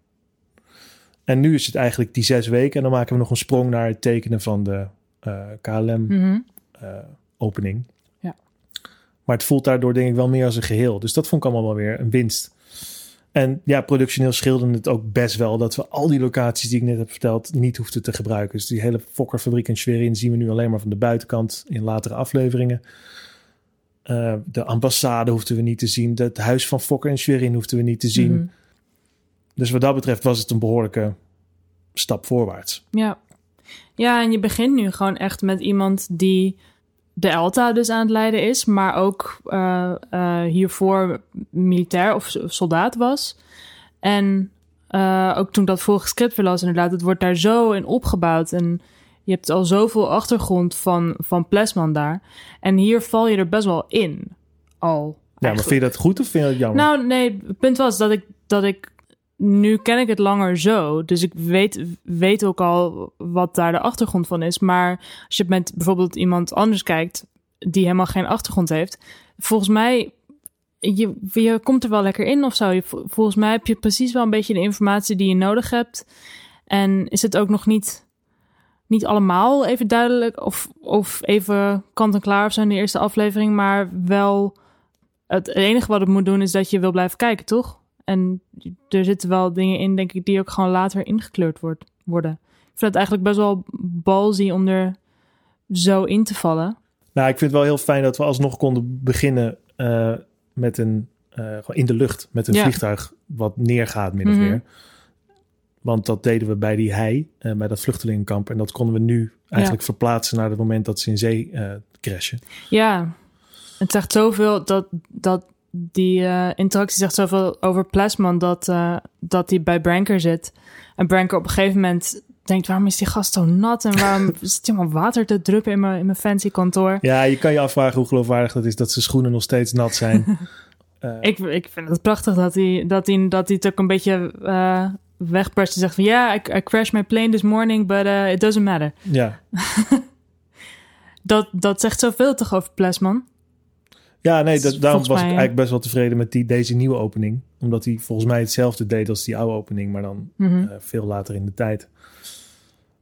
En nu is het eigenlijk die zes weken. En dan maken we nog een sprong naar het tekenen van de eh, KLM-opening. Mhm. Ja. Maar het voelt daardoor denk ik wel meer als een geheel. Dus dat vond ik allemaal wel weer een winst. En ja, productioneel scheelde het ook best wel dat we al die locaties die ik net heb verteld niet hoefden te gebruiken. Dus die hele fokkerfabriek in Schwerin zien we nu alleen maar van de buitenkant in latere afleveringen. Eh, de ambassade hoefden we niet te zien. Het huis van Fokker en Schwerin hoefden we niet te zien. Mhm. Dus wat dat betreft was het een behoorlijke stap voorwaarts. Ja. ja, en je begint nu gewoon echt met iemand die de ELTA dus aan het leiden is, maar ook eh, eh, hiervoor militair of soldaat was. En eh, ook toen dat vorige script weer las, inderdaad, het wordt daar zo in opgebouwd. En je hebt al zoveel achtergrond van, van Plesman daar. En hier val je er best wel in. Al. Ja, maar vind je dat goed of vind je dat jammer? Nou, nee, het punt was dat ik, dat ik. Nu ken ik het langer zo. Dus ik weet, weet ook al wat daar de achtergrond van is. Maar als je met bijvoorbeeld iemand anders kijkt. die helemaal geen achtergrond heeft. Volgens mij. Je, je komt er wel lekker in of zo. Je, volgens mij heb je precies wel een beetje de informatie die je nodig hebt. En is het ook nog niet, niet allemaal even duidelijk. Of, of even kant en klaar of zo in de eerste aflevering. Maar wel het enige wat het moet doen is dat je wil blijven kijken, toch? En er zitten wel dingen in, denk ik, die ook gewoon later ingekleurd wordt, worden. Ik vind het eigenlijk best wel balzy om er zo in te vallen. Nou, ik vind het wel heel fijn dat we alsnog konden beginnen eh, met een, eh, in de lucht, met een Ja. vliegtuig wat neergaat min of Mhm. meer. Want dat deden we bij die hei, eh, bij dat vluchtelingenkamp. En dat konden we nu eigenlijk verplaatsen naar het moment dat ze in zee crashen. Ja, het zegt zoveel dat, dat die eh, interactie zegt zoveel over Plasman dat, eh, dat hij bij Branker zit. En Branker op een gegeven moment denkt, waarom is die gast zo nat? En waarom zit hij allemaal water te druppen in mijn, in mijn fancy kantoor? Ja, je kan je afvragen hoe geloofwaardig dat is dat zijn schoenen nog steeds nat zijn. Eh, Ik, ik vind het prachtig dat hij, dat hij, dat hij het ook een beetje wegperst en zegt van... Ja, I, I crashed my plane this morning, but it doesn't matter. ja. Dat, dat zegt zoveel toch over Plasman? Ja, nee, dat, daarom was ik eigenlijk best wel tevreden met die, deze nieuwe opening. Omdat hij volgens mij hetzelfde deed als die oude opening, maar dan Mhm. eh, veel later in de tijd.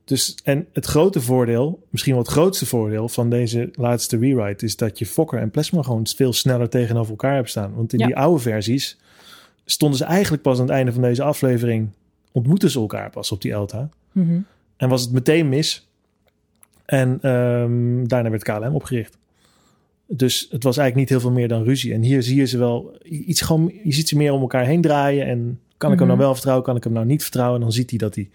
Dus, en het grote voordeel, misschien wel het grootste voordeel van deze laatste rewrite, is dat je Fokker en Plasma gewoon veel sneller tegenover elkaar hebt staan. Want in Ja. die oude versies stonden ze eigenlijk pas aan het einde van deze aflevering, ontmoeten ze elkaar pas op die Elta. Mhm. En was het meteen mis. En ehm, daarna werd KLM opgericht. Dus het was eigenlijk niet heel veel meer dan ruzie. En hier zie je ze wel iets gewoon. Je ziet ze meer om elkaar heen draaien. En kan ik hem Mhm. nou wel vertrouwen? Kan ik hem nou niet vertrouwen? En dan ziet hij dat hij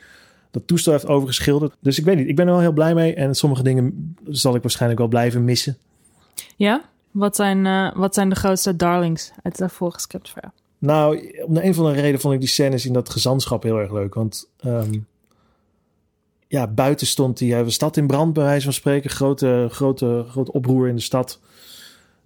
dat toestel heeft overgeschilderd. Dus ik weet niet. Ik ben er wel heel blij mee. En sommige dingen zal ik waarschijnlijk wel blijven missen. Ja? Wat zijn, eh, wat zijn de grootste darlings uit de vorige script voor jou? Nou, om de een of andere reden vond ik die scènes in dat gezantschap heel erg leuk. Want ehm, ja, buiten stond die hele stad in brand, bij wijze van spreken. Grote, grote, grote oproer in de stad.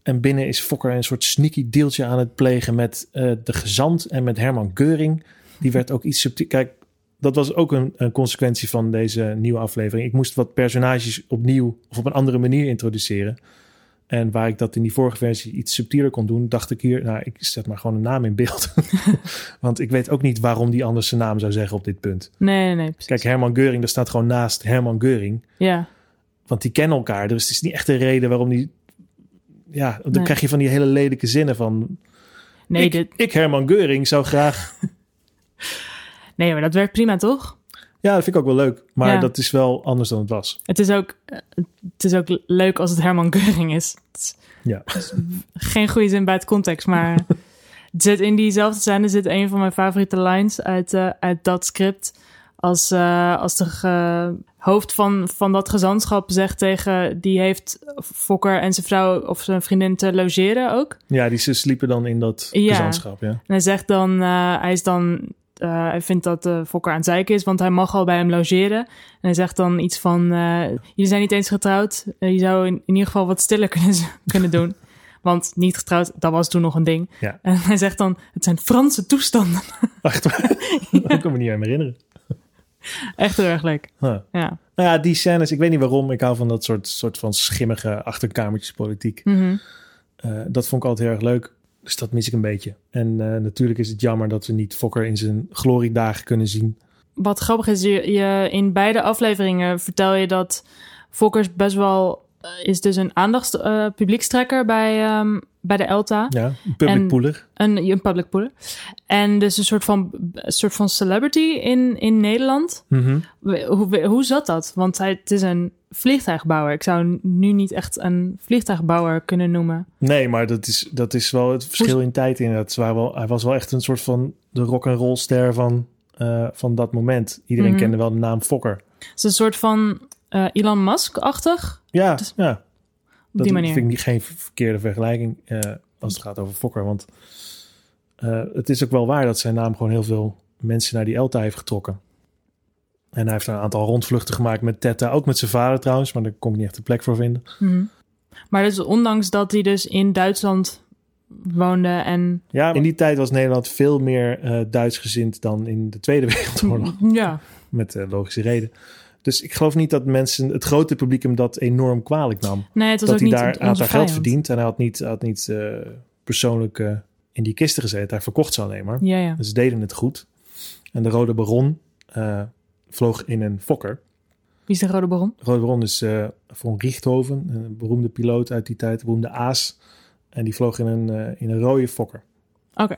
En binnen is Fokker een soort sneaky deeltje aan het plegen met eh, de gezant en met Herman Geuring. Die werd ook iets subtiel. Kijk, dat was ook een, een consequentie van deze nieuwe aflevering. Ik moest wat personages opnieuw of op een andere manier introduceren. En waar ik dat in die vorige versie iets subtieler kon doen, dacht ik hier, nou, ik zet maar gewoon een naam in beeld. Want ik weet ook niet waarom die anders zijn naam zou zeggen op dit punt. Nee, nee, nee. Precies. Kijk, Herman Geuring, daar staat gewoon naast Herman Geuring. Ja. Want die kennen elkaar. Dus het is niet echt een reden waarom die. Ja, dan Nee. krijg je van die hele lelijke zinnen van. Nee, ik, dit, ik, Herman Geuring, zou graag. nee, maar dat werkt prima, toch? Ja, dat vind ik ook wel leuk. Maar Ja. dat is wel anders dan het was. Het is ook, het is ook leuk als het Herman Geuring is. Is Ja. geen goede zin bij het context, maar het zit in diezelfde scène zit een van mijn favoriete lines uit, eh, uit dat script. Als, eh, als de hoofd van, van dat gezantschap zegt tegen, die heeft Fokker en zijn vrouw of zijn vriendin te logeren ook. Ja, die ze sliepen dan in dat Ja. gezantschap. Ja. En hij zegt dan, eh, hij is dan, eh, hij vindt dat eh, Fokker aan het zeiken is, want hij mag al bij hem logeren. En hij zegt dan iets van, jullie zijn niet eens getrouwd. Je zou in, in ieder geval wat stiller kunnen, kunnen doen. Want niet getrouwd, dat was toen nog een ding. Ja. En hij zegt dan, het zijn Franse toestanden. Echt waar? Dat kan me niet aan me herinneren. Echt heel erg leuk. Huh. Ja. Nou ja, die scènes, ik weet niet waarom. Ik hou van dat soort, soort van schimmige achterkamertjespolitiek. Mhm. Eh, dat vond ik altijd heel erg leuk. Dus dat mis ik een beetje. En eh, natuurlijk is het jammer dat we niet Fokker in zijn gloriedagen kunnen zien. Wat grappig is, je, je, in beide afleveringen vertel je dat Fokkers best wel eh, is dus een aandachts eh, publiekstrekker bij, ehm, bij de Elta. Ja, een public En- pooler. Een, een public pooler. En dus een soort van, een soort van celebrity in, in Nederland. Mhm. Hoe, hoe zat dat? Want hij, het is een vliegtuigbouwer. Ik zou nu niet echt een vliegtuigbouwer kunnen noemen. Nee, maar dat is, dat is wel het verschil in tijd inderdaad. Wel, hij was wel echt een soort van de rock and roll ster van, eh, van dat moment. Iedereen Mhm. kende wel de naam Fokker. Het is een soort van eh, Elon Musk-achtig. Ja, Dus- ja. Dat die manier. vind ik niet, geen verkeerde vergelijking eh, als het gaat over Fokker. Want eh, het is ook wel waar dat zijn naam gewoon heel veel mensen naar die Elta heeft getrokken. En hij heeft een aantal rondvluchten gemaakt met Tetta. Ook met zijn vader trouwens, maar daar kon ik niet echt een plek voor vinden. Mhm. Maar dus ondanks dat hij dus in Duitsland woonde en... Ja, in die tijd was Nederland veel meer eh Duitsgezind dan in de Tweede Wereldoorlog. Ja, Met logische reden. Dus ik geloof niet dat mensen, het grote publiek hem dat enorm kwalijk nam. nee, het was dat ook hij niet daar, had daar geld verdiend en hij had niet, had niet eh, persoonlijk eh, in die kisten gezeten. Hij verkocht ze alleen maar. Ja, ja. Dus ze deden het goed. En de Rode Baron eh, vloog in een Fokker. Wie is de Rode Baron? De Rode Baron is von Richthofen, een beroemde piloot uit die tijd, een beroemde aas. En die vloog in een, in een rode Fokker. Oké.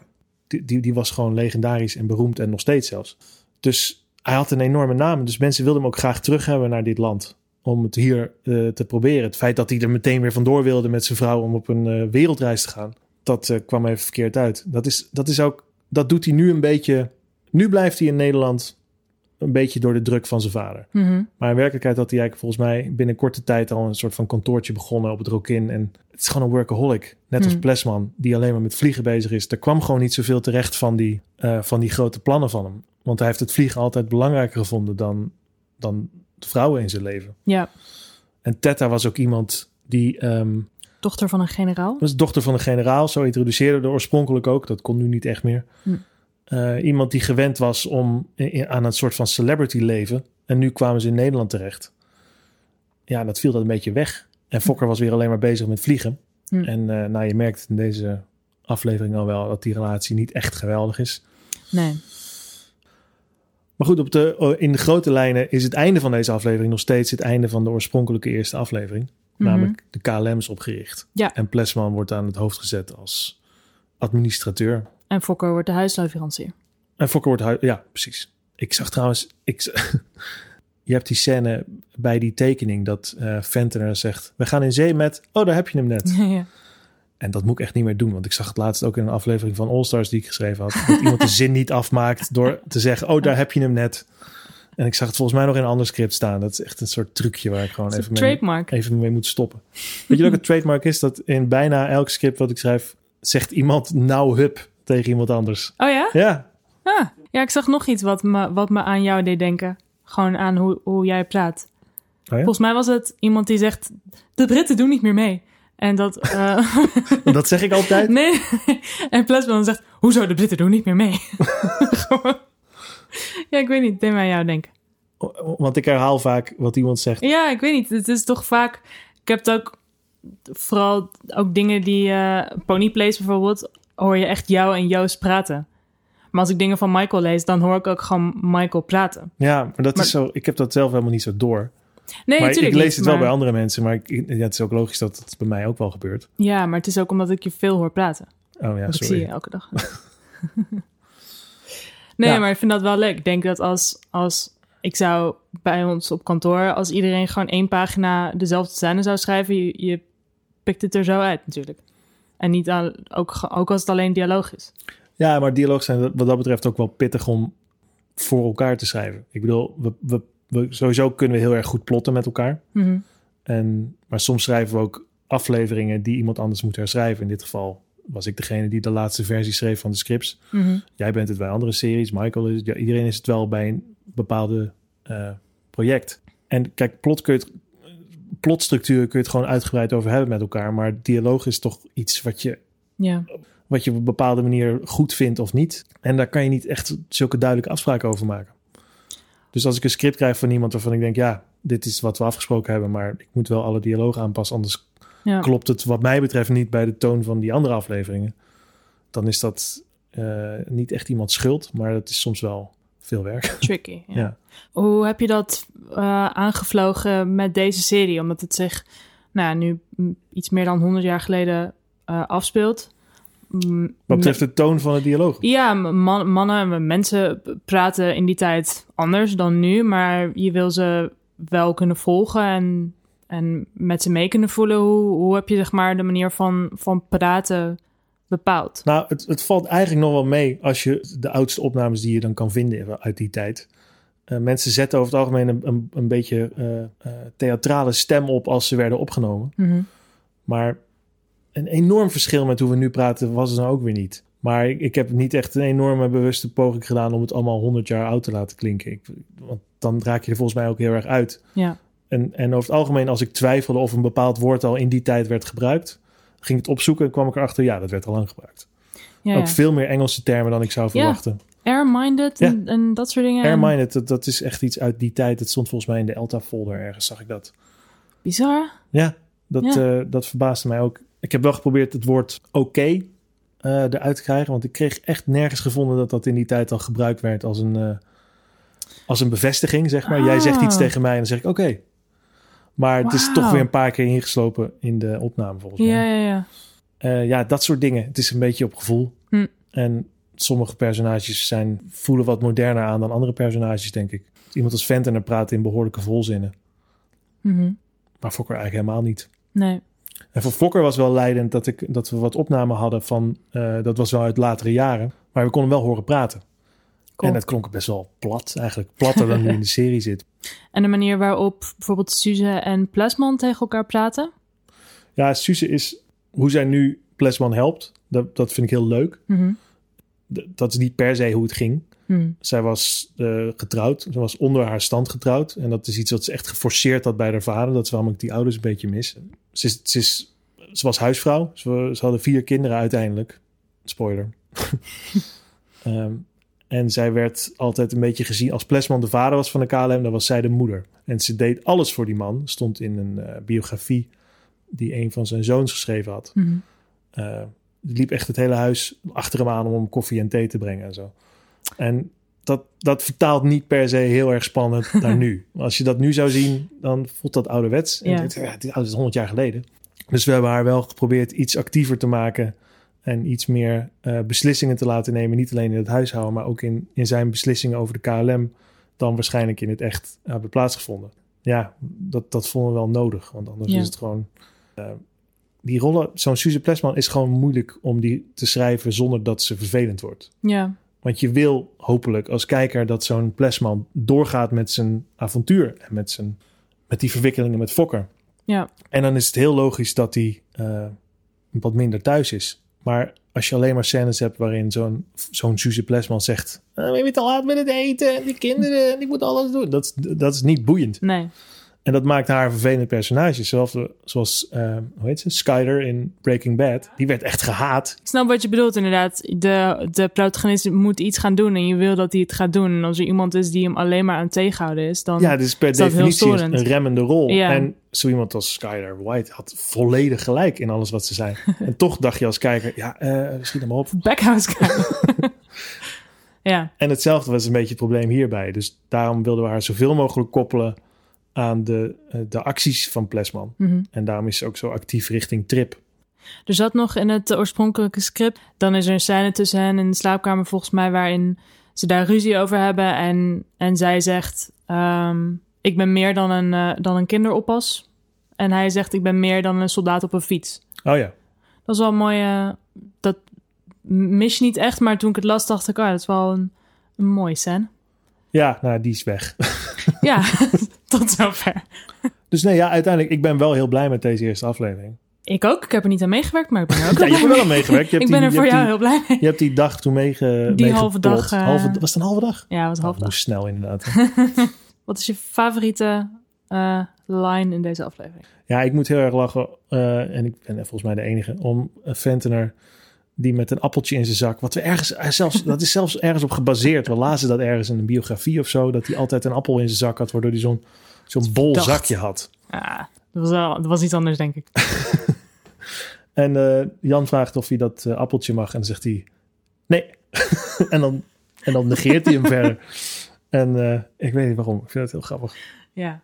Die, die, die was gewoon legendarisch en beroemd en nog steeds zelfs. Dus hij had een enorme naam. Dus mensen wilden hem ook graag terug hebben naar dit land. Om het hier eh, te proberen. Het feit dat hij er meteen weer vandoor wilde met zijn vrouw om op een eh, wereldreis te gaan. Dat eh, kwam even verkeerd uit. Dat, is, dat is ook. Dat doet hij nu een beetje. Nu blijft hij in Nederland een beetje door de druk van zijn vader. Mhm. Maar in werkelijkheid had hij eigenlijk volgens mij binnen korte tijd al een soort van kantoortje begonnen op het Rokin. En het is gewoon een workaholic. Net als Hmm. Plesman, die alleen maar met vliegen bezig is. Er kwam gewoon niet zoveel terecht van die, van die grote plannen van hem. Want hij heeft het vliegen altijd belangrijker gevonden dan, dan de vrouwen in zijn leven. Ja, En Tetta was ook iemand die ehm, dochter van een generaal. was dochter van een generaal, zo introduceerde er oorspronkelijk ook. Dat kon nu niet echt meer. Hm. Eh, iemand die gewend was om aan een soort van celebrity leven. En nu kwamen ze in Nederland terecht. Ja, dat viel dat een beetje weg. En Fokker was weer alleen maar bezig met vliegen. Hm. En eh, nou, je merkt in deze aflevering al wel dat die relatie niet echt geweldig is. Nee. Maar goed, op de, oh, in de grote lijnen is het einde van deze aflevering nog steeds het einde van de oorspronkelijke eerste aflevering. Mhm. Namelijk de KLM is opgericht. Ja. En Plesman wordt aan het hoofd gezet als administrateur. En Fokker wordt de huisleverancier. En Fokker wordt... hui- Ja, precies. Ik zag trouwens... Ik, je hebt die scène bij die tekening dat eh Ventener zegt... We gaan in zee met... Oh, daar heb je hem net. ja. En dat moet ik echt niet meer doen. Want ik zag het laatst ook in een aflevering van All Stars die ik geschreven had. Dat iemand de zin niet afmaakt door te zeggen... Oh, daar heb je hem net. En ik zag het volgens mij nog in een ander script staan. Dat is echt een soort trucje waar ik gewoon even mee, even mee moet stoppen. Weet je wat een trademark is? Dat in bijna elk script wat ik schrijf... zegt iemand nou hup tegen iemand anders. Oh ja? Ja, Ah. Ja, ik zag nog iets wat me, wat me aan jou deed denken. Gewoon aan hoe, hoe jij praat. Oh ja? Volgens mij was het iemand die zegt... De Britten doen niet meer mee. En dat... eh, dat zeg ik altijd. nee. En Plasman zegt... Hoezo, de Britten doen niet meer mee? Ja, ik weet niet. Deed mij aan jou denken. Want ik herhaal vaak wat iemand zegt. Ja, ik weet niet. Het is toch vaak... Ik heb het ook... Vooral ook dingen die... eh Ponyplays bijvoorbeeld... Hoor je echt jou en Joost praten. Maar als ik dingen van Michael lees... Dan hoor ik ook gewoon Michael praten. Ja, maar dat Maar- is zo. Ik heb dat zelf helemaal niet zo door. Nee, maar ik natuurlijk lees niet, het wel maar- bij andere mensen. Maar ik, ja, het is ook logisch dat het bij mij ook wel gebeurt. Ja, maar het is ook omdat ik je veel hoor praten. Oh ja, Want ik zie sorry. je elke dag. nee, Ja. maar ik vind dat wel leuk. Ik denk dat als, als ik zou bij ons op kantoor, als iedereen gewoon één pagina dezelfde scène zou schrijven, je, je pikt het er zo uit natuurlijk. En niet aan, ook, ook als het alleen dialoog is. Ja, maar dialoog zijn wat dat betreft ook wel pittig om voor elkaar te schrijven. Ik bedoel, we, we, we, sowieso kunnen we heel erg goed plotten met elkaar. Mhm. En, maar soms schrijven we ook afleveringen die iemand anders moet herschrijven. In dit geval was ik degene die de laatste versie schreef van de scripts. Mhm. Jij bent het bij andere series, Michael is ja, iedereen is het wel bij een bepaalde eh, project. En kijk, plot kun je het, plotstructuur kun je het gewoon uitgebreid over hebben met elkaar, maar dialoog is toch iets wat je, Ja. wat je op een bepaalde manier goed vindt of niet. En daar kan je niet echt zulke duidelijke afspraken over maken. Dus als ik een script krijg van iemand waarvan ik denk, ja, dit is wat we afgesproken hebben, maar ik moet wel alle dialoog aanpassen, anders Ja. klopt het wat mij betreft niet bij de toon van die andere afleveringen. Dan is dat eh, niet echt iemand schuld, maar dat is soms wel veel werk. Tricky. Ja. Ja. Hoe heb je dat eh, aangevlogen met deze serie? Omdat het zich nou nu iets meer dan 100 jaar geleden eh, afspeelt. Wat betreft de toon van het dialoog. Ja, man, mannen, mensen praten in die tijd anders dan nu, maar je wil ze wel kunnen volgen en, en met ze mee kunnen voelen. Hoe, hoe heb je zeg maar de manier van, van praten bepaald? Nou, het, het valt eigenlijk nog wel mee als je de oudste opnames die je dan kan vinden uit die tijd. Eh, mensen zetten over het algemeen een, een, een beetje eh, eh, theatrale stem op als ze werden opgenomen. Mhm. Maar een enorm verschil met hoe we nu praten was het nou ook weer niet. Maar ik, ik heb niet echt een enorme bewuste poging gedaan om het allemaal 100 jaar oud te laten klinken. Ik, want dan raak je er volgens mij ook heel erg uit. Ja, En, en over het algemeen, als ik twijfelde of een bepaald woord al in die tijd werd gebruikt, ging ik het opzoeken en kwam ik erachter, ja, dat werd al lang gebruikt. ja, Ook ja. veel meer Engelse termen dan ik zou verwachten. Air-minded Ja. en, en dat soort dingen. Air-minded, dat, dat is echt iets uit die tijd. Het stond volgens mij in de Elta-folder ergens, zag ik dat. Bizar. Ja, dat, Ja. eh, dat verbaasde mij ook. Ik heb wel geprobeerd het woord oké eh, eruit te krijgen. Want ik kreeg echt nergens gevonden dat dat in die tijd al gebruikt werd als een, eh, als een bevestiging, zeg maar. Jij zegt iets Ah. tegen mij en dan zeg ik oké. Maar het is toch weer een paar keer ingeslopen in de opname, volgens mij. Ja, ja, ja. Eh, ja, dat soort dingen. Het is een beetje op gevoel. Hm. En sommige personages zijn, voelen wat moderner aan dan andere personages, denk ik. Iemand als Ventner praat in behoorlijke volzinnen. Mhm. Maar Fokker eigenlijk helemaal niet. Nee. En voor Fokker was wel leidend dat, ik, dat we wat opnamen hadden van... eh, dat was wel uit latere jaren. Maar we konden wel horen praten. Cool. En het klonk best wel plat. Eigenlijk platter dan nu in de serie zit. En de manier waarop bijvoorbeeld Suze en Plasman tegen elkaar praten. Ja, Suze is... Hoe zij nu Plesman helpt, dat, dat vind ik heel leuk. Mhm. Dat is niet per se hoe het ging. Hm. Zij was eh, getrouwd. Ze was onder haar stand getrouwd. En dat is iets wat ze echt geforceerd had bij haar vader. Dat is waarom ik die ouders een beetje mis. Ze, is, ze, is, ze was huisvrouw. Ze, ze hadden vier kinderen uiteindelijk. Spoiler. Ehm, en zij werd altijd een beetje gezien... Als Plesman de vader was van de KLM, dan was zij de moeder. En ze deed alles voor die man. Stond in een eh, biografie die een van zijn zoons geschreven had. Die liep echt het hele huis achter hem aan om hem koffie en thee te brengen en zo. En dat, dat vertaalt niet per se heel erg spannend naar nu. Als je dat nu zou zien, dan voelt dat ouderwets. En Ja. dit, ja, dit is 100 jaar geleden. Dus we hebben haar wel geprobeerd iets actiever te maken. En iets meer eh, beslissingen te laten nemen. Niet alleen in het huishouden, maar ook in, in zijn beslissingen over de KLM. Dan waarschijnlijk in het echt hebben plaatsgevonden. Ja, dat, dat vonden we wel nodig. Want anders Ja. is het gewoon. eh, die rollen, zo'n Suze Plesman is gewoon moeilijk om die te schrijven zonder dat ze vervelend wordt. Ja. Want je wil hopelijk als kijker dat zo'n Plesman doorgaat met zijn avontuur en met, zijn, met die verwikkelingen met Fokker. Ja. En dan is het heel logisch dat hij eh, wat minder thuis is. Maar als je alleen maar scènes hebt waarin zo'n zo'n Suze Plesman zegt... "Eh, we zijn te laat met het eten, die kinderen, die moeten alles doen. Dat, is- dat is niet boeiend. Nee. En dat maakt haar een vervelend personage. Zoals, zoals eh, hoe heet ze? Skyler in Breaking Bad. Die werd echt gehaat. Ik snap wat je bedoelt inderdaad. De, de protagonist moet iets gaan doen en je wil dat hij het gaat doen. En als er iemand is die hem alleen maar aan het tegenhouden is, dan... Ja, is per definitie een, remmende rol. Ja. En zo iemand als Skyler White had volledig gelijk in alles wat ze zei. en toch dacht je als kijker, ja, eh schiet hem op. Backhouse ja. En hetzelfde was een beetje het probleem hierbij. Dus daarom wilden we haar zoveel mogelijk koppelen aan de, eh, de acties van Plesman. Mhm. En daarom is ze ook zo actief richting Trip. Er zat nog in het oorspronkelijke script. Dan is er een scène tussen hen in de slaapkamer volgens mij waarin ze daar ruzie over hebben. En, en zij zegt, ehm, ik ben meer dan een, eh, dan een kinderoppas. En hij zegt, ik ben meer dan een soldaat op een fiets. Oh ja, Dat is wel mooi. eh, dat mis je niet echt, maar toen ik het las dacht ik, oh, dat is wel een, een mooie scène. ja nou, die is weg. Ja, tot zover. dus nee, ja, uiteindelijk, ik ben wel heel blij met deze eerste aflevering. Ik ook. Ik heb er niet aan meegewerkt, maar ik ben er ook Ja, je hebt er wel aan meegewerkt. Je mee. hebt Ik ben die- er voor jou die- heel blij mee. Je hebt die dag toen meege, Die halve dag, eh, Halve- was het een halve dag? Ja, het was Oh, half dat dag. moest snel inderdaad. Wat is je favoriete eh, line in deze aflevering? Ja, ik moet heel erg lachen. eh, en ik ben volgens mij de enige. Om een Ventener die met een appeltje in zijn zak. Wat we ergens, hij zelfs, dat is zelfs ergens op gebaseerd. We lazen dat ergens in een biografie of zo. Dat hij altijd een appel in zijn zak had. Waardoor hij zo'n zo'n bol Dacht. zakje had. Ah, dat, was wel, dat was iets anders, denk ik. En eh, Jan vraagt of hij dat eh, appeltje mag. En dan zegt hij nee. en, dan, en dan negeert hij hem verder. En eh, ik weet niet waarom. Ik vind het heel grappig. Ja.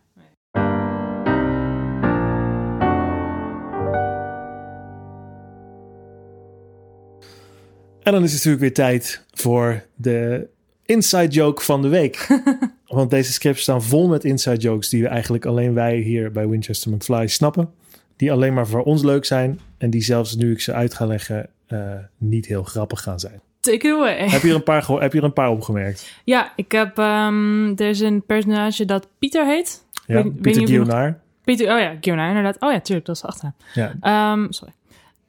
En dan is het natuurlijk weer tijd voor de inside joke van de week. Want deze scripts staan vol met inside jokes die we eigenlijk alleen wij hier bij Winchester McFly snappen. Die alleen maar voor ons leuk zijn en die zelfs nu ik ze uit ga leggen eh, niet heel grappig gaan zijn. Take it away. Heb je er een paar, heb je er een paar opgemerkt? Ja, ik heb... ehm, er is een personage dat Pieter heet. Ja, Pieter. Pieter, oh ja, Gionaar inderdaad. Oh ja, tuurlijk, dat is de achternaam. Ja, Ehm, sorry.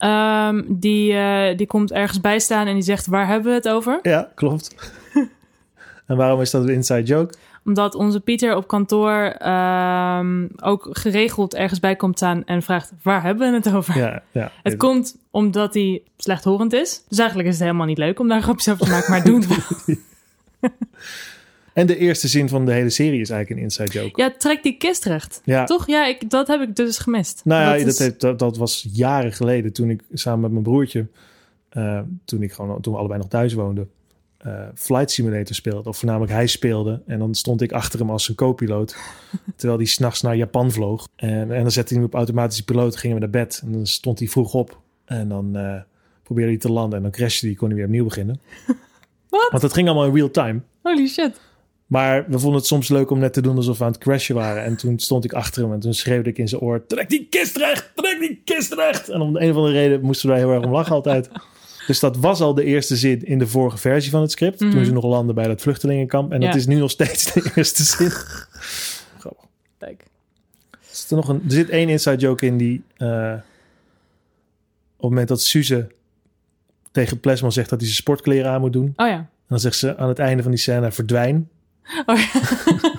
Ehm, die, eh, die komt ergens bij staan en die zegt, waar hebben we het over? ja, klopt. en waarom is dat een inside joke? Omdat onze Pieter op kantoor ehm, ook geregeld ergens bij komt staan en vraagt, waar hebben we het over? Ja, ja. Het komt omdat hij slechthorend is. Dus eigenlijk is het helemaal niet leuk om daar grapjes over te maken, maar doen we. En de eerste zin van de hele serie is eigenlijk een inside joke. Ja, trek die kist recht. Ja. Toch? Ja, ik, dat heb ik dus gemist. Nou ja, dat, is- heeft, dat, dat was jaren geleden toen ik samen met mijn broertje, eh, toen, ik gewoon, toen we allebei nog thuis woonden, eh, Flight Simulator speelde. Of voornamelijk hij speelde. En dan stond ik achter hem als zijn co-piloot. terwijl hij s'nachts naar Japan vloog. En, en dan zette hij hem op automatische piloot, gingen we naar bed. En dan stond hij vroeg op. En dan eh, probeerde hij te landen. En dan crashte hij, kon hij weer opnieuw beginnen. Wat? Want dat ging allemaal in real time. Holy shit. Maar we vonden het soms leuk om net te doen alsof we aan het crashen waren. En toen stond ik achter hem en toen schreeuwde ik in zijn oor... Trek die kist recht! Trek die kist recht! En om de een of andere reden moesten we daar heel erg om lachen altijd. Dus dat was al de eerste zin in de vorige versie van het script. Toen Mhm. ze nog landen bij dat vluchtelingenkamp. En dat is nu nog steeds de eerste zin. Grappig. Kijk. Is er, nog een, er zit één inside joke in die... eh, op het moment dat Suze tegen Plasma zegt dat hij zijn sportkleren aan moet doen... Oh ja. dan zegt ze aan het einde van die scène verdwijn. Oh ja.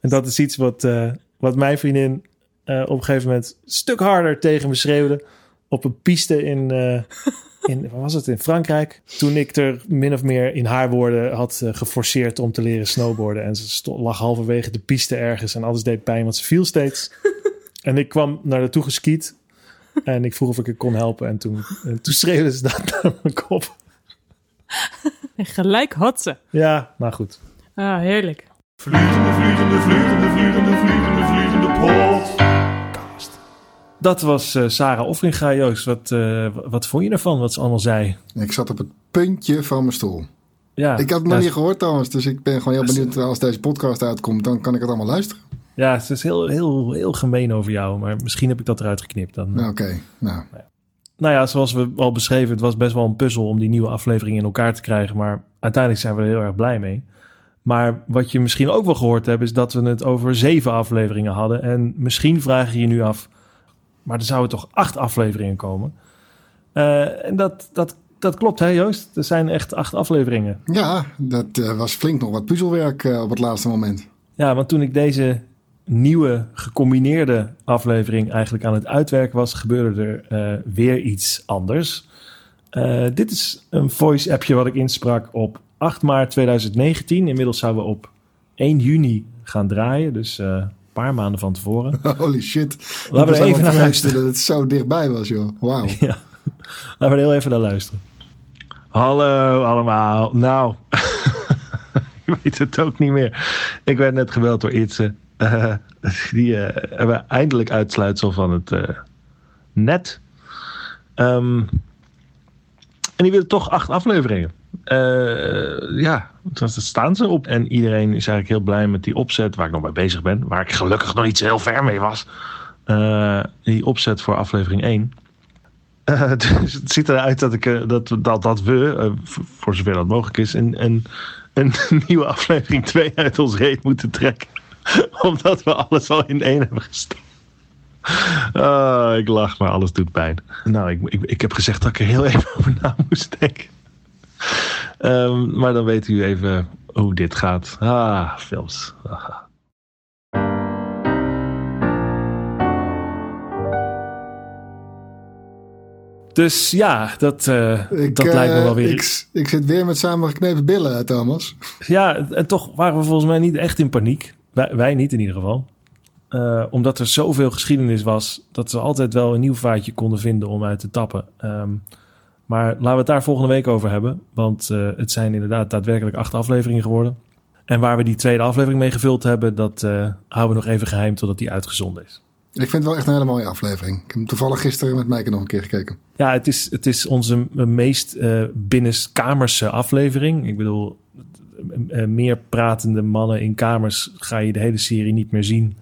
En dat is iets wat, eh, wat mijn vriendin eh, op een gegeven moment een stuk harder tegen me schreeuwde. Op een piste in, eh, in, was het, in Frankrijk. Toen ik er min of meer in haar woorden had geforceerd om te leren snowboarden. En ze lag halverwege de piste ergens en alles deed pijn, want ze viel steeds. en ik kwam naar haar toe geskiet. En ik vroeg of ik haar kon helpen. En toen, en toen schreeuwde ze dat naar mijn kop. En gelijk had ze. Ja, nou goed. Ah, heerlijk. Vliegende, vliegende, vliegende, vliegende, vliegende, vliegende podcast. Dat was eh, Sarah Offringa. Joost, wat, eh, wat vond je ervan, wat ze allemaal zei? Ik zat op het puntje van mijn stoel. Ja, Ik had het nog niet gehoord trouwens, dus ik ben gewoon heel benieuwd als deze podcast uitkomt, dan kan ik het allemaal luisteren. Ja, het is heel, heel, heel gemeen over jou, maar misschien heb ik dat eruit geknipt. Dan. Nou, Oké, nou. Nou ja, zoals we al beschreven, het was best wel een puzzel om die nieuwe aflevering in elkaar te krijgen, maar uiteindelijk zijn we er heel erg blij mee. Maar wat je misschien ook wel gehoord hebt, is dat we het over zeven afleveringen hadden. En misschien vraag je je nu af, maar er zouden toch acht afleveringen komen? Eh, en dat, dat, dat klopt, hè Joost? Er zijn echt acht afleveringen. Ja, dat eh, was flink nog wat puzzelwerk eh, op het laatste moment. Ja, want toen ik deze nieuwe gecombineerde aflevering eigenlijk aan het uitwerken was, gebeurde er weer iets anders. Dit is een voice appje wat ik insprak op 8 maart 2019. Inmiddels zouden we op 1 juni gaan draaien, dus eh, een paar maanden van tevoren. Holy shit. Laten we er even naar luisteren. dat het zo dichtbij was, joh. Wauw. Ja, laten we er heel even naar luisteren. Hallo allemaal. Nou, ik weet het ook niet meer. Ik werd net gebeld door Itze. Eh, die eh, hebben eindelijk uitsluitsel van het eh, net. Ehm, en die willen toch acht afleveringen. Eh, ja, daar staan ze op. En iedereen is eigenlijk heel blij met die opzet waar ik nog mee bezig ben. Waar ik gelukkig nog niet zo heel ver mee was. Eh, die opzet voor aflevering 1. Eh, dus het ziet eruit dat, ik, dat, dat, dat we, voor zover dat mogelijk is, een, een, een nieuwe aflevering 2 uit ons reet moeten trekken. Omdat we alles al in één hebben gestopt. Ik lach, maar alles doet pijn. Nou, ik, ik, ik heb gezegd dat ik er heel even over na moest denken. Ehm, maar dan weet u even hoe dit gaat. Ah, films. Ah. Dus ja, dat, eh, Ik, dat lijkt me eh, wel weer. Ik, ik zit weer met samengeknepen billen, eh, Thomas. Ja, en toch waren we volgens mij niet echt in paniek. Wij, wij niet in ieder geval. Eh, omdat er zoveel geschiedenis was, dat we altijd wel een nieuw vaatje konden vinden om uit te tappen. Ehm, maar laten we het daar volgende week over hebben. Want eh, het zijn inderdaad daadwerkelijk acht afleveringen geworden. En waar we die tweede aflevering mee gevuld hebben, dat eh, houden we nog even geheim totdat die uitgezonden is. Ik vind het wel echt een hele mooie aflevering. Ik heb hem toevallig gisteren met Mijke nog een keer gekeken. Ja, het is, het is onze meest eh binnenkamerse aflevering. Ik bedoel, meer pratende mannen in kamers ga je de hele serie niet meer zien.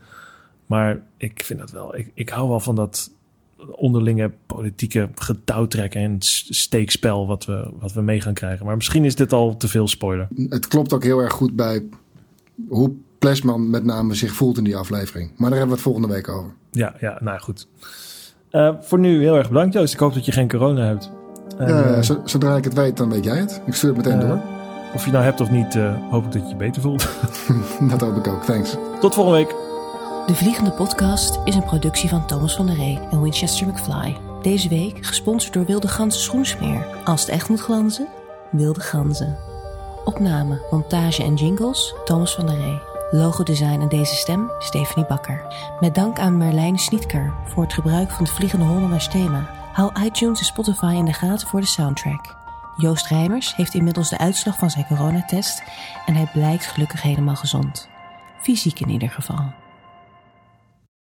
Maar ik vind dat wel. Ik, ik hou wel van dat onderlinge politieke getouwtrekken en steekspel wat we, wat we mee gaan krijgen. Maar misschien is dit al te veel spoiler. Het klopt ook heel erg goed bij hoe Plesman met name zich voelt in die aflevering. Maar daar hebben we het volgende week over. Ja, ja nou goed. Eh, voor nu heel erg bedankt, Joost. Ik hoop dat je geen corona hebt. En, Eh, eh, zo- zodra ik het weet, dan weet jij het. Ik stuur het meteen door. of je nou hebt of niet, hoop ik dat je je beter voelt. Dat hoop ik ook. Thanks. Tot volgende week. De Vliegende Podcast is een productie van Thomas van der Ree en Winchester McFly. Deze week gesponsord door Wilde Ganzen Schoensmeer. Als het echt moet glanzen, Wilde Ganzen. Opname, montage en jingles, Thomas van der Ree. Logodesign en deze stem, Stephanie Bakker. Met dank aan Merlijn Snietker voor het gebruik van het Vliegende Hollanders thema. Hou iTunes en Spotify in de gaten voor de soundtrack. Joost Rijmers heeft inmiddels de uitslag van zijn coronatest en hij blijkt gelukkig helemaal gezond. Fysiek in ieder geval.